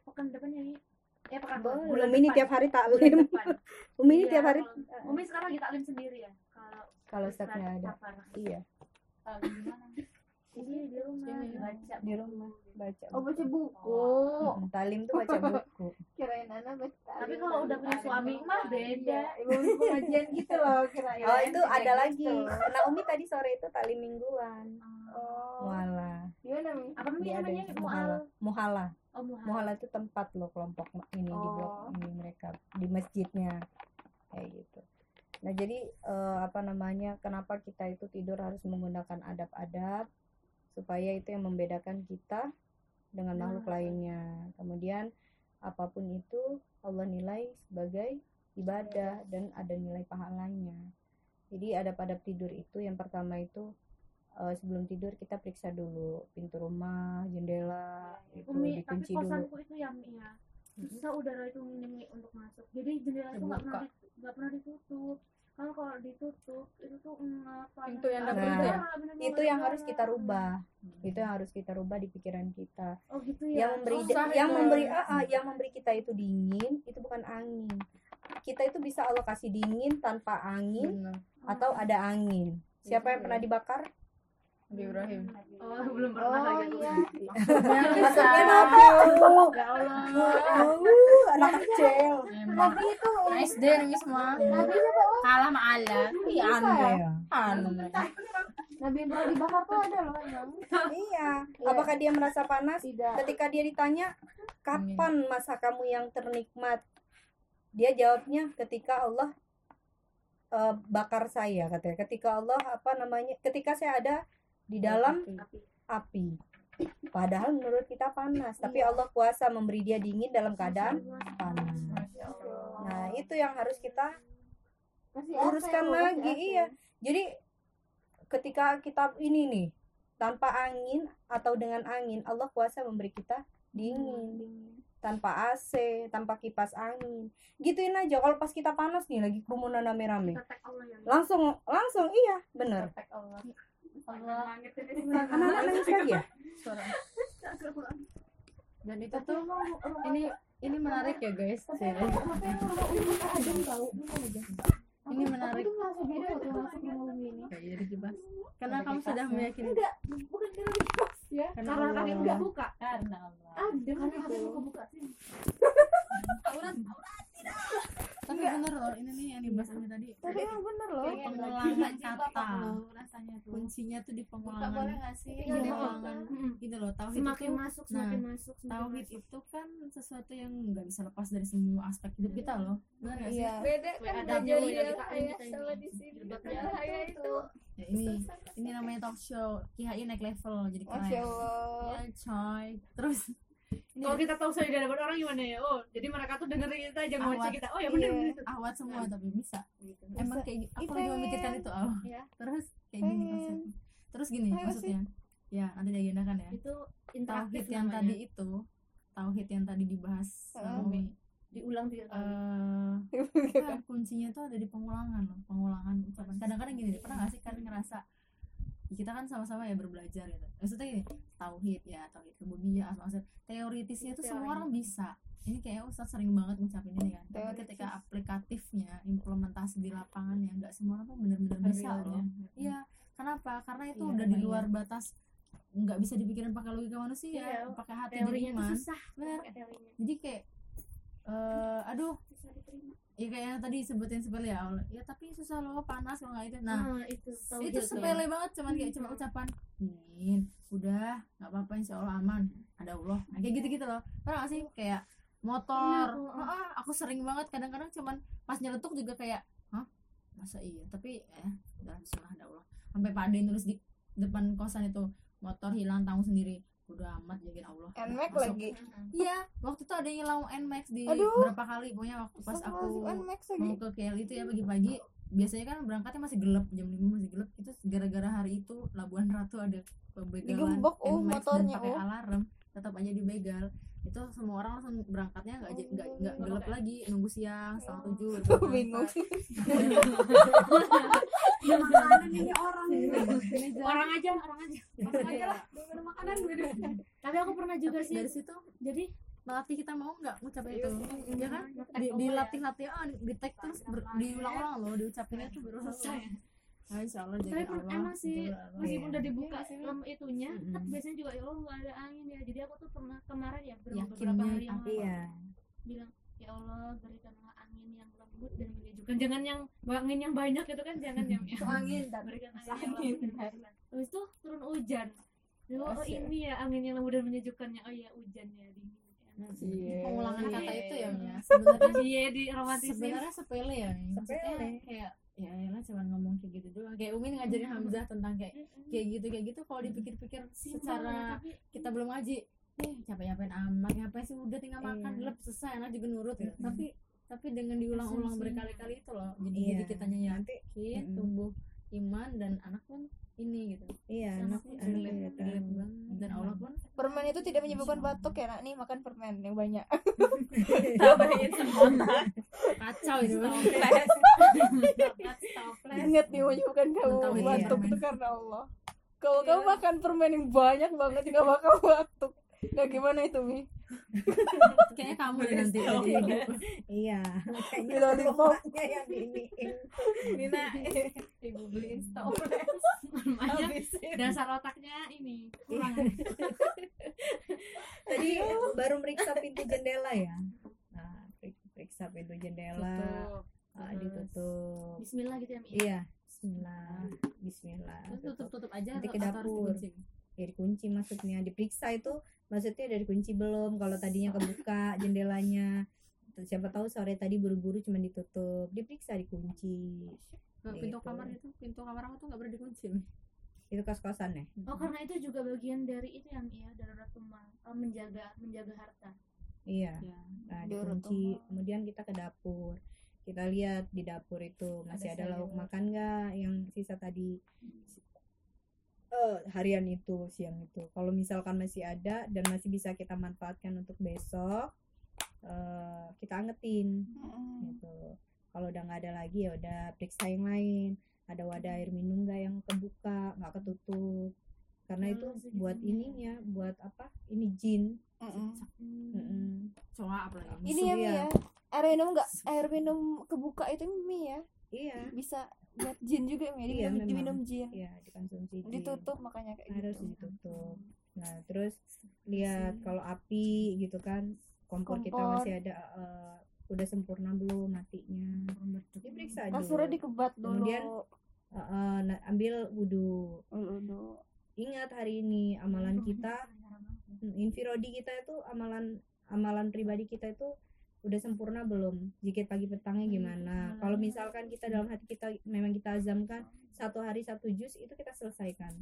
Pekan depannya ya. Eh pekan Boleh. bulan Umi ini tiap hari taklim. Umi ini Iya, tiap hari kalau- Umi sekarang lagi taklim sendiri ya. Kalau kalau ada. Iya, gimana Ini di rumah baca di rumah baca. Oh, baca buku. Mm, Talim tuh baca buku. Kirain Ana baca. Tapi kalau udah punya suami mah beda. Ibu pengajian gitu loh kirain. Oh, itu ada Kayak lagi. gitu. Nah, Umi tadi sore itu talim mingguan. Oh. Muhala. Gimana? Apa ada namanya? Mual. muhala. Oh, muhal. Muhala itu tempat loh kelompok ini di blok Oh. ini mereka di masjidnya kayak gitu. Nah jadi eh, apa namanya kenapa kita itu tidur harus menggunakan adab-adab supaya itu yang membedakan kita dengan makhluk lainnya. Kemudian apa pun itu Allah nilai sebagai ibadah dan ada nilai pahalanya. Jadi adab-adab tidur itu yang pertama itu eh, sebelum tidur kita periksa dulu pintu rumah, jendela itu Umi, tapi dikunci dulu. kosanku itu ya Mi ya. Susah udara itu minim untuk masuk. Jadi jendela itu nggak pernah di- nggak pernah ditutup. Kalau kalau ditutup itu tuh ngap. Pintu yang dapur Nah, itu ya? bener-bener Itu yang harus kita rubah. Itu yang harus kita rubah di pikiran kita. Oh gitu Yang ya. memberi Susah yang itu. memberi ah, ah, yang memberi kita itu dingin itu bukan angin. Kita itu bisa Allah kasih dingin tanpa angin Bener. atau ada angin. Siapa yang pernah dibakar? Nabi Ibrahim Oh, belum pernah Oh aku. iya. Maksudnya Nabi. Ya Allah. Uh, anak kecil. Nabi itu SD nih semua Nabi siapa? kalah sama Allah iya aneh Ya. aneh Nabi yang pernah dibakar tuh ada loh emang. iya apakah dia merasa panas Tidak. ketika dia ditanya kapan masa kamu yang ternikmat dia jawabnya ketika Allah eh, bakar saya katanya ketika Allah apa namanya ketika saya ada di dalam api. padahal menurut kita panas tapi Allah kuasa memberi dia dingin dalam keadaan panas. Nah itu yang harus kita Masih luruskan ya, lagi iya. jadi ketika kita ini nih tanpa angin atau dengan angin Allah kuasa memberi kita dingin. Tanpa AC tanpa kipas angin. Gituin aja kalau pas kita panas nih lagi kerumunan rame-rame. Langsung langsung iya bener. Allah. Allah. anak-anak nangis lagi ya? Dan itu tuh ini ini menarik ya guys. Ini menarik. jadi karena kamu sudah meyakini. Enggak, bukan karena kipas ya. karena Karena Allah. kaki udah buka. karena Allah. Adem Karena kaki buka-buka sih. Tapi bener loh ini nih yang dibahas ini tadi. Tapi emang bener loh. pengulangan kata rasanya tuh. Kuncinya tuh di pengulangan boleh nggak sih? Di pengulangan gitu loh tauhid Semakin itu masuk, nah, semakin masuk, semakin tauhid masuk. itu kan sesuatu yang nggak bisa lepas dari semua aspek hidup kita loh. Benar nggak sih? Iya. beda Weh, kan ada kita ini. sama di sini. itu ya ini ini namanya talk show. KHI naik level jadi keren. Ya coy. Terus ini Kalau kita tahu saya dapat orang gimana ya? Oh, jadi mereka tuh dengerin kita aja ngoceh kita. Oh ya bener Iya. bener itu. awat semua tapi bisa Gitu. emang kayak gitu aku memikirkan pengen. itu awal Ya. terus kayak gini Pengen. konsepnya terus gini sih. maksudnya ya nanti diagendakan ya Itu interaktif tauhid yang namanya. tadi itu tauhid yang tadi dibahas sama. Umi diulang tiga kali. eh kan kuncinya tuh ada di pengulangan loh pengulangan ucapan kadang-kadang gini pernah gak sih kalian ngerasa ya kita kan sama-sama ya berbelajar gitu. Maksudnya gini tauhid ya tauhid rububiyah wa sifat. teoritisnya tuh semua orang bisa. Ini kayak Ustaz sering banget ngucapin ini kan tapi ketika aplikatifnya implementasi di lapangannya nggak semua orang tuh benar-benar bisa loh. iya kenapa? Karena itu Iya, udah di luar batas nggak bisa dipikirin pakai logika manusia Iya, pakai hati Teorinya iman. susah. Bener. jadi kayak eh aduh. Susah diterima. ya kayak yang tadi sebutin sepele ya ya tapi susah loh panas kalau nggak itu nah Nah, itu itu sepele banget cuman kayak cuma ucapan min udah nggak apa-apa insya Allah aman. Ada Allah. Nah, kayak gitu-gitu loh. Pernah gak sih kayak motor Iya, oh, oh. Ah, aku sering banget kadang-kadang cuman pas nyeletuk juga kayak hah? Masa iya? Tapi eh udah bismillah ada Allah. Sampai Pak Ade nulis di depan kosan itu motor hilang tanggung sendiri udah amat jagain Allah Nmax lagi. iya waktu itu ada yang hilang Nmax di Aduh. berapa kali pokoknya waktu pas aku mau ke KL itu ya pagi-pagi biasanya kan berangkatnya masih gelap jam 5 masih gelap itu gara-gara hari itu Labuan Ratu ada pembegalan Digembok, oh, NMAX motornya, dan pakai oh. alarm tetap aja dibegal itu semua orang langsung berangkatnya nggak j- nggak nggak gelap lagi nunggu siang setengah tujuh itu Bingung. Orang aja, orang aja. Orang aja lah. Belum ada makanan gitu. Tapi aku pernah juga sih. dari situ Jadi melatih kita mau nggak ngucapin itu ya kan Ngetek di, Allah dilatih-latih ah di, di tag terus ber- diulang-ulang loh diucapinnya tuh baru selesai nah, insya Allah tapi pun Allah emang sih Allah. meskipun udah Iya dibuka lem itunya Mm-mm. kan biasanya juga ya Allah nggak ada angin ya jadi aku tuh pernah kemarin ya Yakinnya beberapa hari yang apa? lalu Iya. bilang ya Allah berikanlah angin yang lembut dan menyejukkan jangan yang angin yang banyak gitu kan jangan yang yang Angin tapi berikan angin yang dan habis itu turun hujan Lalu, oh ini ya angin yang lembut dan menyejukkannya oh iya hujan ya dingin Iya. pengulangan kata Iya. itu ya ya sebenarnya iya di romantisin sebenarnya sepele ya Sepele. kayak ya elah cuma ngomong kayak gitu doang. Kayak Umi ngajarin Hamzah tentang kayak kayak gitu kayak gitu. Kalau dipikir-pikir secara kita belum ngaji nih capek-capekin amat ngapain sih udah tinggal makan? Iya. lep selesai anak juga nurut. Gitu. tapi tapi dengan diulang-ulang berkali-kali itu loh jadi Iya. jadi kitanya Nanti yakin tumbuh iman dan anak pun ini gitu. Iya anak relate, banget. Dan Allah pun Permen itu tidak menyebabkan batuk ya nak? Nih makan permen yang banyak. tambahin semontak kacau itu. Ingat nih menyebabkan kamu batuk itu karena Allah. Kalau kamu makan permen yang banyak banget nggak bakal batuk. Nah gimana itu mi? kayaknya kamu deh nanti iya Di makanya lollipop. bapaknya yang diiniin Nina ibu beliin stop namanya dasar otaknya ini kurang. Tadi baru meriksa pintu jendela ya? Nah perik- periksa pintu jendela. Tutup. ah, ditutup. Bismillah gitu ya Mi? Iya Bismillah Bismillah. Tutup tutup. tutup aja Nanti ke dapur. Dikunci? ya dikunci maksudnya. Diperiksa itu maksudnya dari kunci belum kalau tadinya kebuka jendelanya. Siapa tahu sore tadi buru-buru cuma ditutup. Diperiksa dikunci Nah, pintu Gitu. kamar itu pintu kamar aku tuh nggak pernah dikunci itu kos-kosan ya? Oh karena itu juga bagian dari itu yang ya darurat rumah eh, menjaga menjaga harta. Iya. Ya. Nah dikunci rumah. kemudian kita ke dapur. Kita lihat di dapur itu masih ada, sayur. lauk makan nggak? Yang sisa tadi eh harian itu siang itu. Kalau misalkan masih ada dan masih bisa kita manfaatkan untuk besok eh kita angetin gitu. Kalau udah nggak ada lagi ya udah periksa yang lain. Ada wadah air minum nggak yang kebuka nggak ketutup? Karena itu Allah, buat ininya buat apa? Ini jin. Mm-mm. Mm-mm. cowok apalagi ini ya Iya. ya. Air minum nggak air minum kebuka itu Mi ya? Iya. Bisa buat jin juga Iya, diminum, memang. diminum jin iya dikonsumsi jin. ditutup makanya kayak harus gitu. ditutup. Nah terus lihat kalau api gitu kan kompor, kita Kompor. masih ada eh, udah sempurna belum matinya? Diperiksa dulu suruh dikebat dulu. Kemudian, eh, nah, ambil wudhu dulu ingat hari ini amalan kita Hmm, infirodi kita itu amalan amalan pribadi kita itu udah sempurna belum? Zikir pagi petangnya gimana? Kalau misalkan kita dalam hati kita memang kita azamkan satu hari satu juz itu kita selesaikan.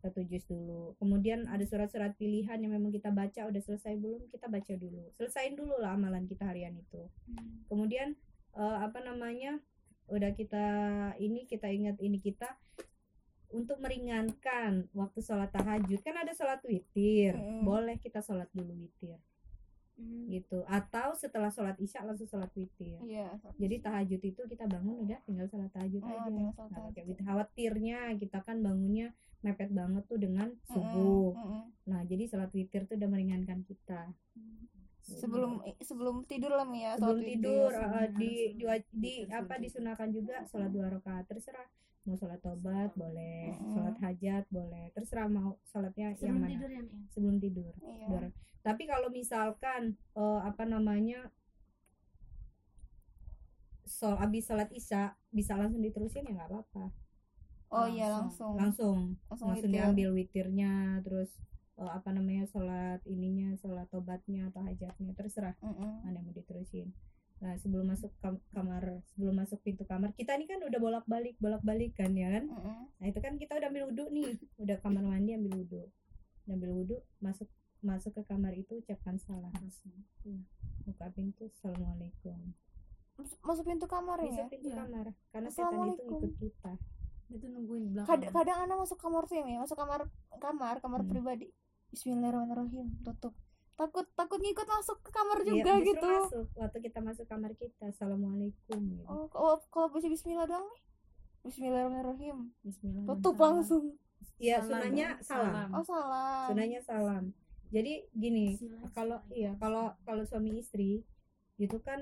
Satu juz dulu. Kemudian ada surat-surat pilihan yang memang kita baca udah selesai belum? Kita baca dulu. Selesain dulu lah amalan kita harian itu. Kemudian eh, apa namanya udah kita ini kita ingat ini kita untuk meringankan waktu sholat tahajud. Kan ada sholat witir. Mm. boleh kita sholat dulu witir Hmm. gitu. Atau setelah sholat isya langsung sholat witir. Iya jadi tahajud itu kita bangun udah tinggal sholat tahajud Oh, aja. sholat tahajud. witir. khawatirnya kita kan bangunnya mepet banget tuh dengan subuh. Mm-mm. nah jadi sholat witir tuh udah meringankan kita. Sebelum sebelum tidur lah ya sebelum sholat tidur uh, di di, di apa disunahkan juga sholat dua rakaat. Terserah mau sholat tobat boleh. Sholat hajat boleh. Terserah mau sholatnya yang sebelum mana. tidur ya sebelum tidur Iya. Tapi kalau misalkan eh, apa namanya sol abis sholat isya bisa langsung diterusin ya nggak apa-apa oh iya langsung langsung Langsung langsung witir. diambil witirnya terus eh, apa namanya sholat ininya sholat tobatnya atau hajatnya terserah Mm-mm. mana yang mau diterusin nah sebelum masuk kam- kamar sebelum masuk pintu kamar kita ini kan udah bolak balik bolak balik kan ya kan Mm-mm. nah itu kan kita udah ambil wudhu nih udah kamar mandi ambil wudhu ambil wudhu masuk masuk ke kamar itu ucapkan salam. Iya. buka pintu assalamualaikum. Masuk pintu kamar masuk ya pintu Iya. kamar karena setan itu ikut kita. Itu nungguin belakang. Kadang kadang anak masuk kamar tuh ya masuk kamar kamar kamar Hmm. pribadi. Bismillahirrahmanirrahim tutup. Takut takut ngikut masuk ke kamar Iya, juga justru gitu. masuk. Waktu kita masuk kamar kita assalamualaikum gitu. oh kalau kalau Bismillah doang nih Bismillahirrahmanirrahim. Bismillah tutup langsung. Ya Salam, sunahnya salam, salam. oh salah sunahnya salam jadi gini kalau iya kalau kalau suami istri itu kan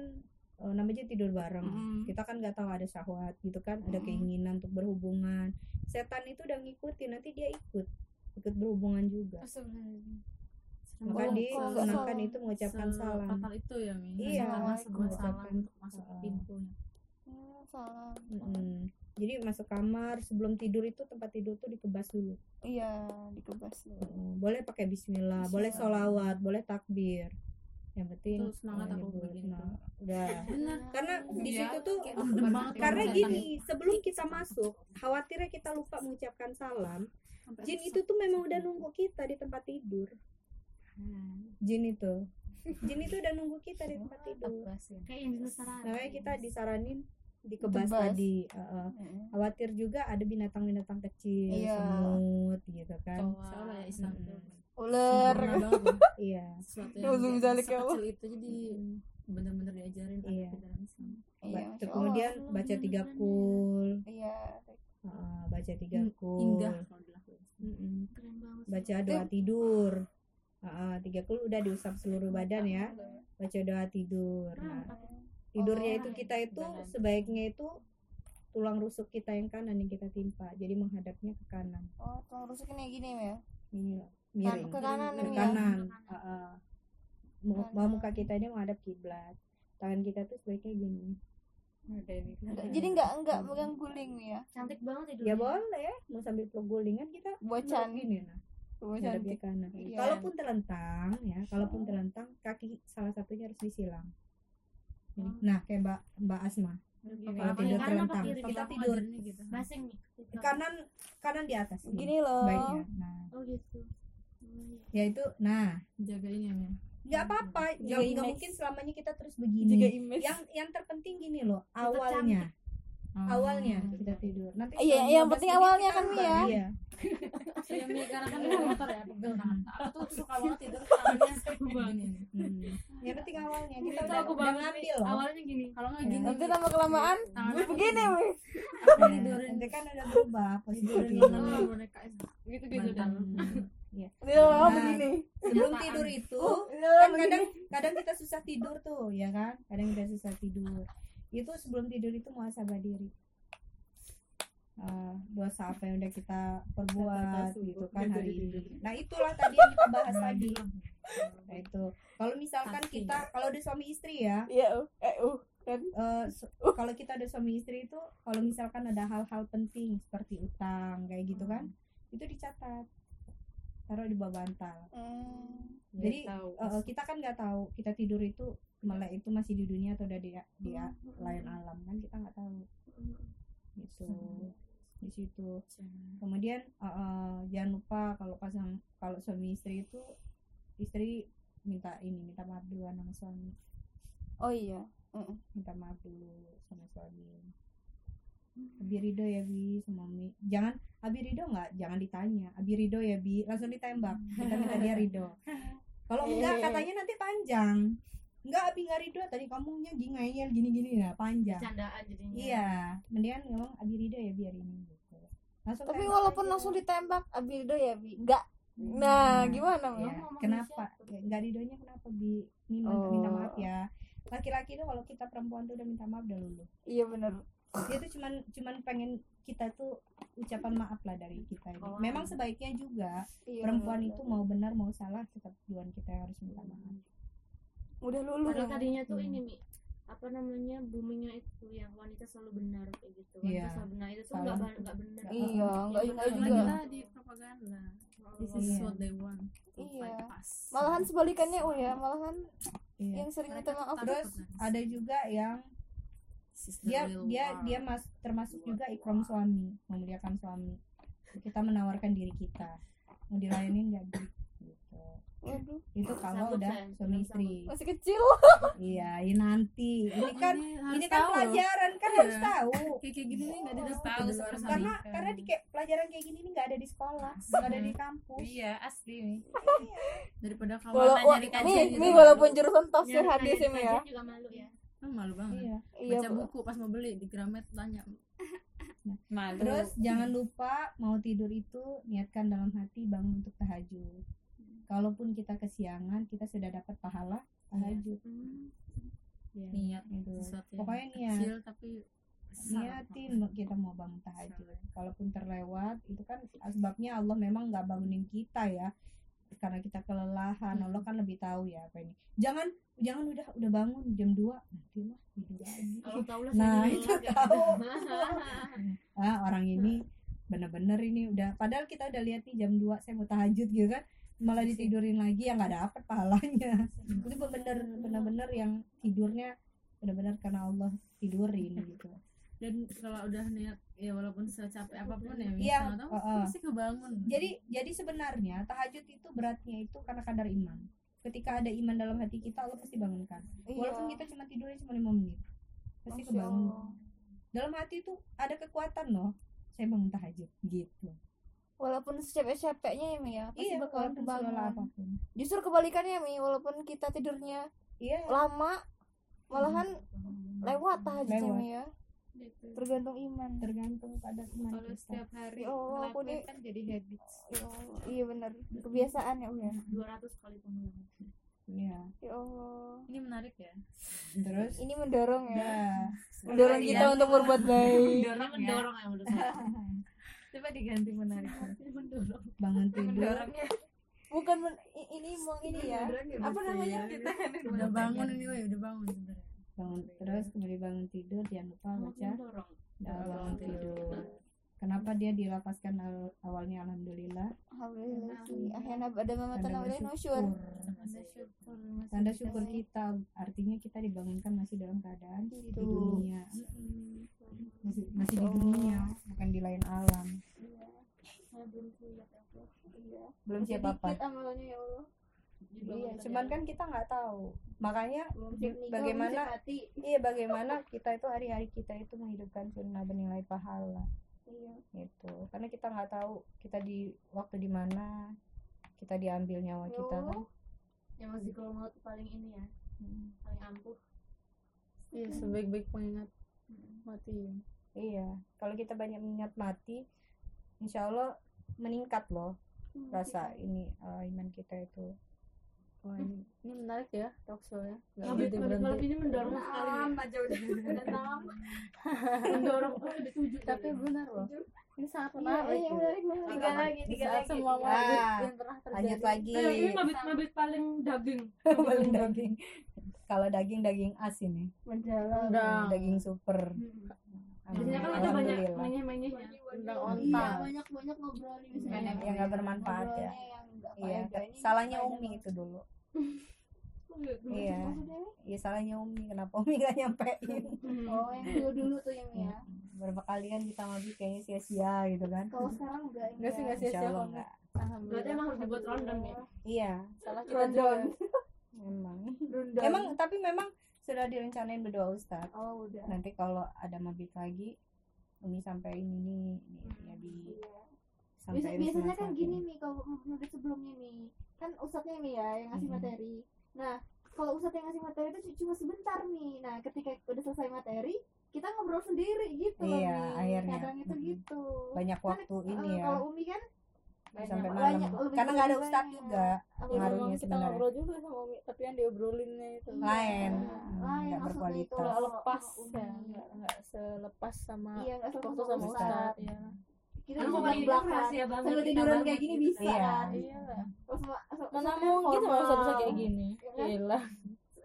eh, namanya tidur bareng Mm-mm. kita kan nggak tahu ada syahwat gitu kan ada Mm-mm. keinginan untuk berhubungan setan itu udah ngikutin nanti dia ikut ikut berhubungan juga maka Kalau- di kalau nggak sunahkan salam. itu mengucapkan salam itu ya mi Iya, mengucapkan. salam masuk pintunya Hmm, salah. Mm-mm. jadi masuk kamar sebelum tidur itu tempat tidur tuh dikebas dulu. Iya dikebas dulu. Mm, boleh pakai Bismillah boleh sholawat boleh takbir. Yang penting Tuh, semangat aku Nah, tuh. udah. Benar. Karena di Iya, situ tuh karena gini sebelum kita masuk khawatirnya kita lupa mengucapkan salam. Jin itu tuh memang udah nunggu kita di tempat tidur. Jin itu. Jin itu udah nunggu kita di tempat tidur. Kayak yang di Nusantara makanya kita disaranin dikebas Dikebas. tadi uh, uh. Mm-mm. khawatir juga ada binatang-binatang kecil Iya. semut gitu kan. Insyaallah ya Islam. Tuh ular iya. Sesuatu Ya, yang ya sekecil itu jadi bener-bener diajarin kan Iya. dalam Islam. Iya kemudian baca tiga kul iya uh, baca tiga kul indah keren banget sih. baca doa tidur. Uh, tiga kul udah diusap seluruh badan ya. Baca doa tidur. Nah, tidurnya itu kita itu sebaiknya itu tulang rusuk kita yang kanan yang kita timpa jadi menghadapnya ke kanan. Oh tulang rusuk ini gini ya ini Kan- miring. ke kanan ke ya kanan. Uh-uh. Mu- mau muka kita ini menghadap kiblat. Tangan kita tuh sebaiknya gini. Nggak- jadi nggak nggak megang guling ya cantik banget ya tidurnya boleh mau sambil peluk gulingan kita bocan. gini nah cantik ke kanan. Iya. Kalaupun terlentang ya, kalaupun terlentang kaki salah satunya harus disilang. Nah, kayak Mbak Mbak Asma. Kalau Apa tidur kanan apa terlentang, kiri? kita tidur gitu. basing nih kanan kanan di atas. gini loh Baiknya. Nah, oh gitu Hmm, ya itu nah, jaga ini ya nggak apa-apa. Nggak mungkin selamanya kita terus juga begini. image Yang yang terpenting gini loh, awalnya. Awalnya kita tidur. Nanti Iya, yang 12 penting awalnya kan. Mia. Iya. Iya, Mi, karena kan motor ya, pegel tangan. Aku tuh suka banget tidur tangannya gini. Hmm. Yang penting awalnya kita Itu udah, aku udah banget ngambil awalnya gini Kalau nggak Iya. gini, nanti lama kelamaan tangannya begini wih aku tidurin Nanti kan udah berubah boneka gitu gitu. Iya. dia lama Nah, begini sebelum Apaan? tidur itu dia kan lama kadang kadang kita susah tidur tuh ya kan kadang kita susah tidur itu sebelum tidur itu muhasabah diri Eh, dosa apa yang udah kita perbuat gitu kan hari ini. nah itulah tadi yang kita bahas tadi. nah itu. Kalau misalkan kita kalau udah suami istri ya. Iya uh, eh uh kan? Eh, su- kalau kita ada suami istri itu kalau misalkan ada hal-hal penting seperti utang kayak gitu kan itu dicatat. Taruh di bawah bantal. Hmm. jadi eh, kita kan nggak tahu kita tidur itu melek itu masih di dunia atau udah di di lain alam kan kita nggak tahu. Gitu. Di situ. Kemudian eh, eh, jangan lupa kalau pasang kalau suami istri itu istri minta ini minta maaf duluan sama suami. Oh iya Mm-mm. minta maaf dulu sama suami. Abi Ridho ya Bi sama Mi jangan Abi Ridho nggak jangan ditanya. Abi Ridho ya Bi. Langsung ditembak. Kita minta dia Ridho. Kalau enggak katanya nanti panjang enggak Abi nggak Ridho tadi kamunya gini ngeyel gini gini nah panjang candaan jadinya iya mendingan ngomong Abi Ridho ya biar ini gitu langsung tapi walaupun aja. langsung ditembak Abildo ya bi enggak nah gimana Iya, Mi? ngomong kenapa nggak Ridhonya kenapa Bi minta, Oh. minta maaf ya laki-laki itu kalau kita perempuan tuh udah minta maaf udah lulu iya bener dia tuh cuman cuman pengen kita tuh ucapan maaf lah dari kita ini. Oh. Memang sebaiknya juga iya, perempuan bener. itu mau benar mau salah tetap duluan kita harus minta maaf. Udah lulu Padahal tadinya tuh Hmm. ini mi apa namanya boomingnya itu yang wanita selalu benar kayak gitu wanita Iya. selalu benar itu tuh nggak ba- nggak benar iya enggak Yang enggak benar juga kita di propaganda this is Iya. what they want Iya. fight us. malahan sebalikannya oh ya malahan Iya. yang sering minta maaf Terus ada juga yang the dia dia war. dia mas termasuk juga ikram suami, memuliakan suami. Kita menawarkan diri kita. Mau dilayanin nggak gitu. Waduh. Itu kalau udah suami istri. masih kecil. Iya, ini nanti. Ini kan Ini ini kan tahu. pelajaran kan Iya. harus tahu. kayak kayak gini nih nggak didapat tahu di luar sebenarnya. sana. karena karena di kayak pelajaran kayak gini nih nggak ada di sekolah nggak ada di kampus. Iya asli nih. Daripada kamu walaupun nyari kajian nih gitu. nih walaupun jurusan tafsir hadis ini ya. juga malu ya. Kan malu banget. Iya iya baca Bu. buku pas mau beli di Gramet tanya. Malu. terus jangan lupa mau tidur itu niatkan dalam hati bangun untuk tahajud kalaupun kita kesiangan kita sudah dapat pahala tahajud. Iya. niat gitu. Sesuatu yang pokoknya niat. kecil tapi niatin mau kita mau bangun tahajud. Kalaupun terlewat itu kan sebabnya Allah memang nggak bangunin kita ya. Karena kita kelelahan Allah kan lebih tahu ya apa ini. Jangan jangan udah udah bangun jam 2 nanti lah tidur lagi. Nah, itu tahu. gitu. ah orang ini bener-bener ini udah padahal kita udah lihat nih jam 2 saya mau tahajud gitu kan malah ditidurin lagi ya nggak dapet pahalanya. Itu bener bener-bener yang tidurnya bener-bener karena Allah tidurin gitu. Dan kalau udah niat ya walaupun secapek apa pun ya Iya, misalnya tahu heeh. pasti kebangun. Jadi jadi sebenarnya tahajud itu beratnya itu karena kadar iman. Ketika ada iman dalam hati kita Allah pasti bangunkan. Walaupun iya kita cuma tidurnya cuma lima menit pasti kebangun. Dalam hati itu ada kekuatan loh saya bangun tahajud gitu walaupun secapek-capeknya ya Mi ya. Pasti iya bakalan kebangun. apa pun. Justru kebalikannya Mi walaupun kita tidurnya iya. lama malahan lewat tahajudnya Lewat. Mi ya. Gitu. tergantung iman. Tergantung pada iman kalau kita. setiap hari Ya Allah, aku nih- kan jadi habits. Ya Allah iya benar. Kebiasaan ya ya. 200 kali pengulangan iya. Ya Allah. Ini menarik ya. Terus? Ini mendorong ya. Ya mendorong kita untuk berbuat baik. Ini mendorong ya mendorong ya menurut saya coba diganti menarik. Mendorong. Bangun tidur. Mendorongnya. Bukan men- ini mau ini ya. apa namanya? kita kan udah bangun. ini woy, udah bangun sebenarnya. Bangun terus kemudian bangun tidur jangan lupa baca. bangun tidur kenapa dia dilepaskan al- awalnya? Alhamdulillah. Alhamdulillah. Akhirnya ada mama tanda nusyur. tanda syukur. kita artinya kita dibangunkan masih dalam keadaan di Gitu. dunia. Masih, masih di dunia bukan di lain alam. Saya belum. Iya. belum siap apa? ya Allah. iya cuman kan kita nggak tahu. Makanya bagaimana iya bagaimana kita itu hari-hari kita itu menghidupkan sunnah bernilai pahala Iya. gitu. Karena kita nggak tahu kita di waktu di mana kita diambil nyawa kita kan. Yang masih kalau maut paling ini ya, Hmm. paling ampuh. iya sebaik-baik pengingat mati. Iya. Kalau kita banyak mengingat mati insya Allah meningkat loh rasa ini eh, iman kita itu wah ini ini menarik ya talk show ya. Nggak Mabit, berhenti mabit, berhenti. mabit ini mendorong sekali. mendorong oh, udah tujuh tapi benar loh. Ini sangat Iya, menarik. iya, menarik banget. Tiga lagi, tiga lagi. semua tiga mabit Ah, yang pernah terjadi. lanjut lagi. Ayo, ini mabit mabit paling daging. paling daging. Kalau daging daging as ini. Rendang. daging super. Biasanya kan ada banyak rendang Iya, banyak-banyak ngobrolin. Yang nggak bermanfaat ya nggak iya salahnya umi banget. itu dulu. Iya. iya salahnya umi. Kenapa umi gak nyampein? Oh, yang dulu-dulu tuh yang ya. berapa kali kan kita mabit kayaknya sia-sia gitu kan? Kalau sekarang enggak enggak sih enggak Insya sia-sia Allah kok enggak Berarti emang harus dibuat rondon ya. iya. Salah kita juga. Memang Rundang. emang tapi memang sudah direncanain berdua ustad Oh, udah. nanti kalau ada mabit lagi umi sampein ini ini ya di biasanya semua kan gini nih kalau menurut sebelumnya nih. Kan ustadznya nih ya yang ngasih Mhm. materi. Nah kalau ustadz yang ngasih materi itu cuma sebentar nih. Nah ketika udah selesai materi kita ngobrol sendiri gitu loh Iya, nih. akhirnya. kadang itu Mhm. gitu. Banyak Kan, waktu eh, ini ya. kalau umi kan sampai malam. banyak, karena nggak ada banyak. ustad juga Apa Ya, ngaruhnya memang kita sebenarnya. ngobrol juga sama Umi tapi yang diobrolinnya itu. Iya, lain lain Hmm, nggak itu. berkualitas. Nggak kalau lepas ya nggak nggak selepas sama iya nggak waktu sama Ustad. Ustad ya kita Kan cuma ngomongin belakang rahasia banget. sambil tiduran kayak gini gitu. bisa Iya. kan iya mana mungkin sama formal. kayak gini Ya kan? gila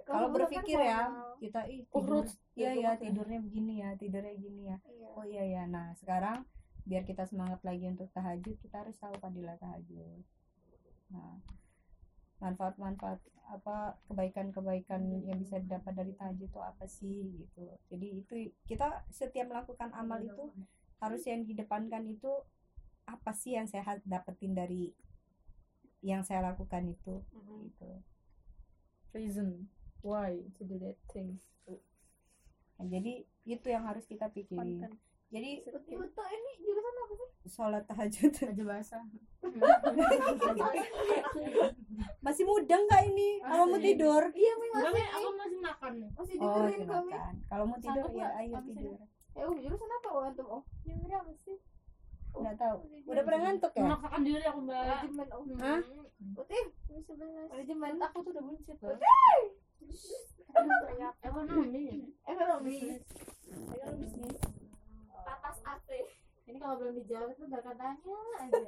kalau berpikir kan ya formal. kita ih tidur iya ya tidurnya begini ya tidurnya gini ya Iya. oh iya ya nah sekarang biar kita semangat lagi untuk tahajud kita harus tahu fadilah tahajud nah manfaat-manfaat apa kebaikan-kebaikan yang bisa didapat dari tahajud itu apa sih gitu jadi itu kita setiap melakukan amal itu harus yang didepankan itu apa sih yang saya dapetin dari yang saya lakukan itu gitu. Reason why to do that things Nah, jadi itu yang harus kita pikirin. Konten. jadi ini jurusan apa sih? sholat tahajud. Aja bahasa. Masih muda nggak ini? Kalau mau tidur. Iya, masih aku masih makan. nih. masih oh dengerin kami. silakan kalau mau tidur Sanggup ya ayo tidur Eh, oh, jurusan apa oh, antum? Oh, jurusan apa sih? nggak tahu udah pernah ngantuk ya Memaksakan diri aku mbak. Manajemen oh. Hah? Putih, manajemen aku tuh udah buncit loh. Ekonomi. Ekonomi. Ekonomi AP. Ini kalau belum dijawab itu bakal tanya aja.